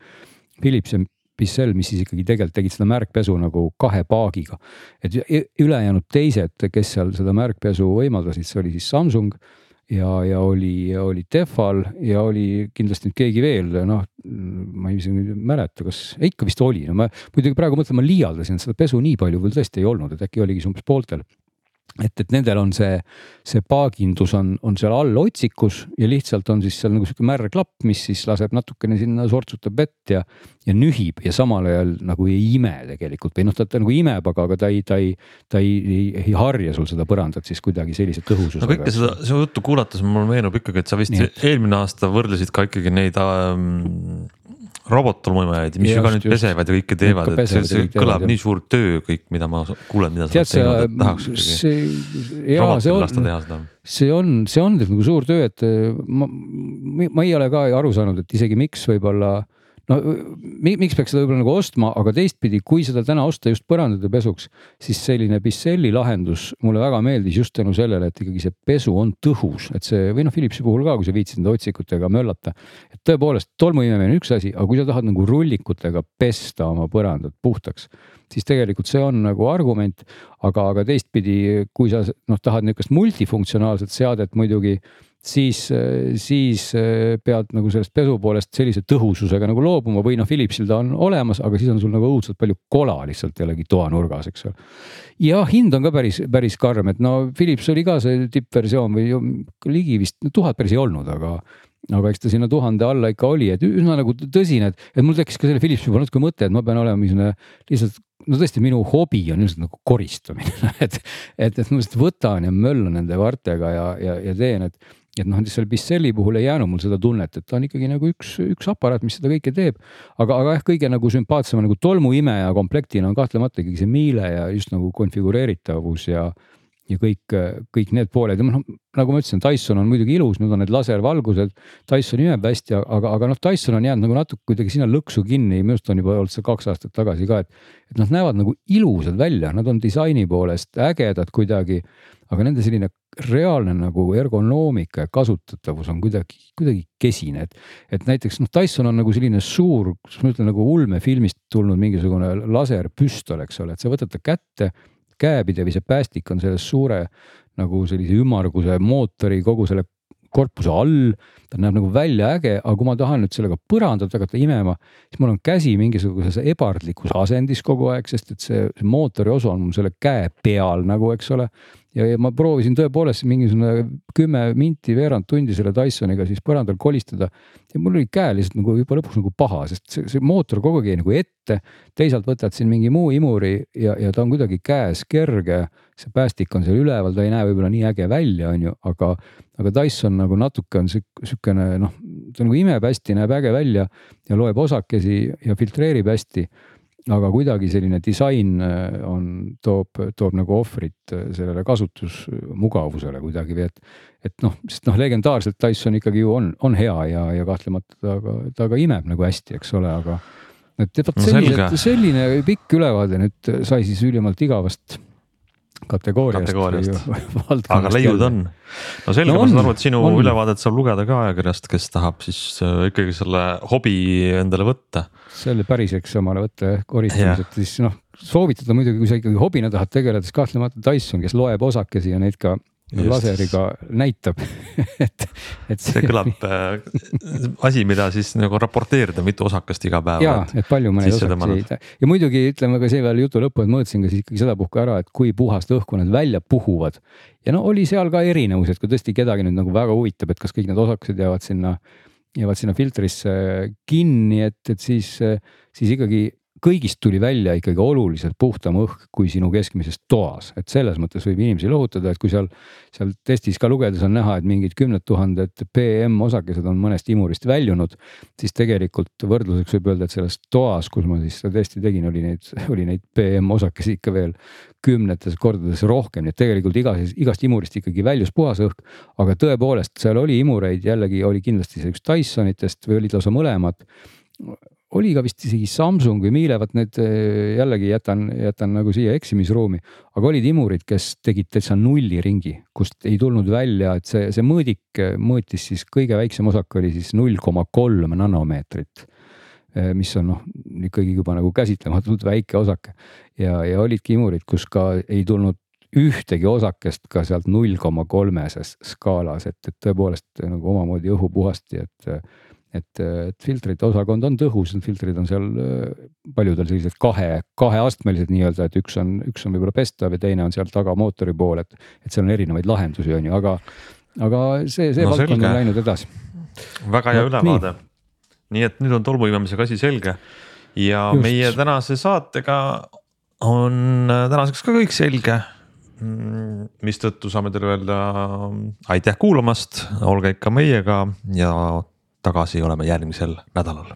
Philips ja Bissell, mis siis ikkagi tegelikult tegid seda märkpesu nagu kahe paagiga. et ülejäänud teised, kes seal seda märkpesu võimaldasid, see oli siis Samsung ja, ja oli, oli Tehval ja oli kindlasti nüüd keegi veel, noh, ma isegi ei mäleta, kas, ikka vist oli, no ma muidugi praegu mõtlen, ma liialdasin, seda pesu nii palju küll tõesti ei olnud, et äkki oligi umbes pooltel et, et nendel on see, see paagindus on, on seal all otsikus ja lihtsalt on siis seal nagu sihuke märg klapp, mis siis laseb natukene sinna, sortsutab vett ja, ja nühib ja samal ajal nagu ei ime tegelikult või noh, ta, nagu imeb, aga, aga ta ei, ta ei, ta ei, ei, ei harja sul seda põrandat siis kuidagi sellise tõhususega. no kõike seda, su juttu kuulates mulle meenub ikkagi, et sa vist Nii. eelmine aasta võrdlesid ka ikkagi neid ähm, robottolmuimajaid, mis ju ka nüüd pesevad ja kõike teevad, et see, see kõlab nii suur töö kõik, mida ma kuulen, mida sa oled teinud, et tahaks ikkagi. jaa, see on, see on, see on nagu suur töö, et ma, ma ei ole ka aru saanud, et isegi miks võib-olla no miks peaks seda võib-olla nagu ostma, aga teistpidi, kui seda täna osta just põrandate pesuks, siis selline Bicelli lahendus mulle väga meeldis just tänu sellele, et ikkagi see pesu on tõhus, et see või noh, Philipsi puhul ka, kui sa viitsid nende otsikutega möllata. et tõepoolest tolmuimemine on üks asi, aga kui sa tahad nagu rullikutega pesta oma põrandad puhtaks, siis tegelikult see on nagu argument, aga, aga teistpidi, kui sa noh, tahad niisugust multifunktsionaalset seadet muidugi siis, siis eh, pead nagu sellest pesu poolest sellise tõhususega nagu loobuma või noh, Philipsil ta on olemas, aga siis on sul nagu õudselt palju kola lihtsalt jällegi toanurgas, eks ole. ja hind on ka päris, päris karm, et no Philips oli ka see tippversioon või ligi vist tuhat päris ei olnud, aga aga eks ta sinna tuhande alla ikka oli, et üsna nagu tõsine, et, et mul tekkis ka selle Philipsi peal natuke mõte, et ma pean olema niisugune lihtsalt no tõesti, minu hobi on ilmselt nagu koristamine et, et, et ma lihtsalt võtan ja möllan nende vartega ja, ja, ja teen, et et noh, selle Bicelli puhul ei jäänud mul seda tunnet, et ta on ikkagi nagu üks, üks aparaat, mis seda kõike teeb. aga, aga jah, kõige nagu sümpaatsema nagu tolmuimeja komplektina on kahtlemata ikkagi see miile ja just nagu konfigureeritavus ja ja kõik, kõik need pooled ja noh, nagu ma ütlesin, Dyson on muidugi ilus, need on need laservalgused. Dyson imeb hästi, aga, aga noh, Dyson on jäänud nagu natuke kuidagi sinna lõksu kinni, minu arust on juba olnud see kaks aastat tagasi ka, et. et nad näevad nagu ilusad välja, nad on disaini poolest ägedad kuidagi aga nende selline reaalne nagu ergonoomika ja kasutatavus on kuidagi, kuidagi kesine, et. et näiteks noh, Dyson on nagu selline suur, kuidas ma ütlen nagu ulmefilmist tulnud mingisugune laserpüstol, eks ole, et sa võtad ta kätte. Käepidev see päästik on selles suure nagu sellise ümmarguse mootori kogu selle korpuse all. ta näeb nagu välja äge, aga kui ma tahan nüüd sellega põrandat hakata imema, siis mul on käsi mingisuguses ebardlikus asendis kogu aeg, sest et see, see mootori osa on mul selle käe peal nagu, eks ole ja, ja ma proovisin tõepoolest mingisugune kümme minti, veerand tundi selle Dysoniga siis põrandal kolistada. ja mul oli käe lihtsalt nagu juba lõpuks nagu paha, sest see, see mootor kogu aeg jäi nagu ette. teisalt võtad siin mingi muu imuri ja, ja ta on kuidagi käes kerge. see päästik on seal üleval, ta ei näe võib-olla nii äge välja, on ju, aga, aga Dyson nagu natuke on sihukene noh, ta nagu imeb hästi, näeb äge välja ja loeb osakesi ja filtreerib hästi aga kuidagi selline disain äh, on, toob, toob nagu ohvrit äh, sellele kasutusmugavusele kuidagi või et. et noh, sest noh, legendaarselt Dyson ikkagi ju on, on hea ja, ja kahtlemata ta ka, ta ka imeb nagu hästi, eks ole, aga. et vot selline, selline pikk ülevaade nüüd sai siis ülimalt igavast kategooriast, aga leiud on. no selge no, ma saan aru, et sinu on. ülevaadet saab lugeda ka ajakirjast, kes tahab siis äh, ikkagi selle hobi endale võtta. selle päriseks omale võtta jah, koristamised, siis noh, soovitada muidugi, kui sa ikkagi hobina tahad tegeleda, siis kahtlemata Dyson, kes loeb osakesi ja neid ka laseriga näitab et, et see, see kõlab äh, asi, mida siis nagu raporteerida, mitu osakest iga päev. ja, et palju ma neid osakesi ja muidugi ütleme ka see veel jutu lõppu, et mõõtsin ka siis ikkagi sedapuhku ära, et kui puhast õhku nad välja puhuvad. ja no oli seal ka erinevus, et kui tõesti kedagi nüüd nagu väga huvitab, et kas kõik need osakesed jäävad sinna, jäävad sinna filtrisse kinni, et, et siis, siis ikkagi kõigist tuli välja ikkagi oluliselt puhtam õhk kui sinu keskmises toas, et selles mõttes võib inimesi lohutada, et kui seal, seal testis ka lugedes on näha, et mingid kümned tuhanded PM osakesed on mõnest imurist väljunud, siis tegelikult võrdluseks võib öelda, et selles toas, kus ma siis seda testi tegin, oli neid, oli neid PM osakesi ikka veel kümnetes kordades rohkem, nii et tegelikult igas, igast imurist ikkagi väljus puhas õhk. aga tõepoolest, seal oli imureid, jällegi oli kindlasti see üks Dysonitest või olid lausa mõlemad oli ka vist isegi Samsung või Miele, vot need eh, jällegi jätan, jätan nagu siia eksimisruumi. aga olid imurid, kes tegid täitsa nulliringi, kust ei tulnud välja, et see, see mõõdik mõõtis siis kõige väiksem osak oli siis null koma kolm nanomeetrit. Eh, mis on noh, ikkagi juba nagu käsitlematult väike osake ja, ja olidki imurid, kus ka ei tulnud ühtegi osakest ka sealt null koma kolmeses skaalas, et, et tõepoolest nagu omamoodi õhu puhasti, et et, et filtrite osakond on tõhus, need filtrid on seal äh, paljudel sellised kahe, kaheastmelised nii-öelda, et üks on, üks on võib-olla pestav ja teine on seal taga mootori pool, et, et seal on erinevaid lahendusi, on ju, aga, aga see, see no, valdkond on läinud edasi. väga hea no, ülevaade. nii et nüüd on tolmuimemisega asi selge ja Just. meie tänase saatega on äh, tänaseks ka kõik selge mm, mistõttu saame teile öelda aitäh kuulamast, olge ikka meiega ja tagasi oleme järgmisel nädalal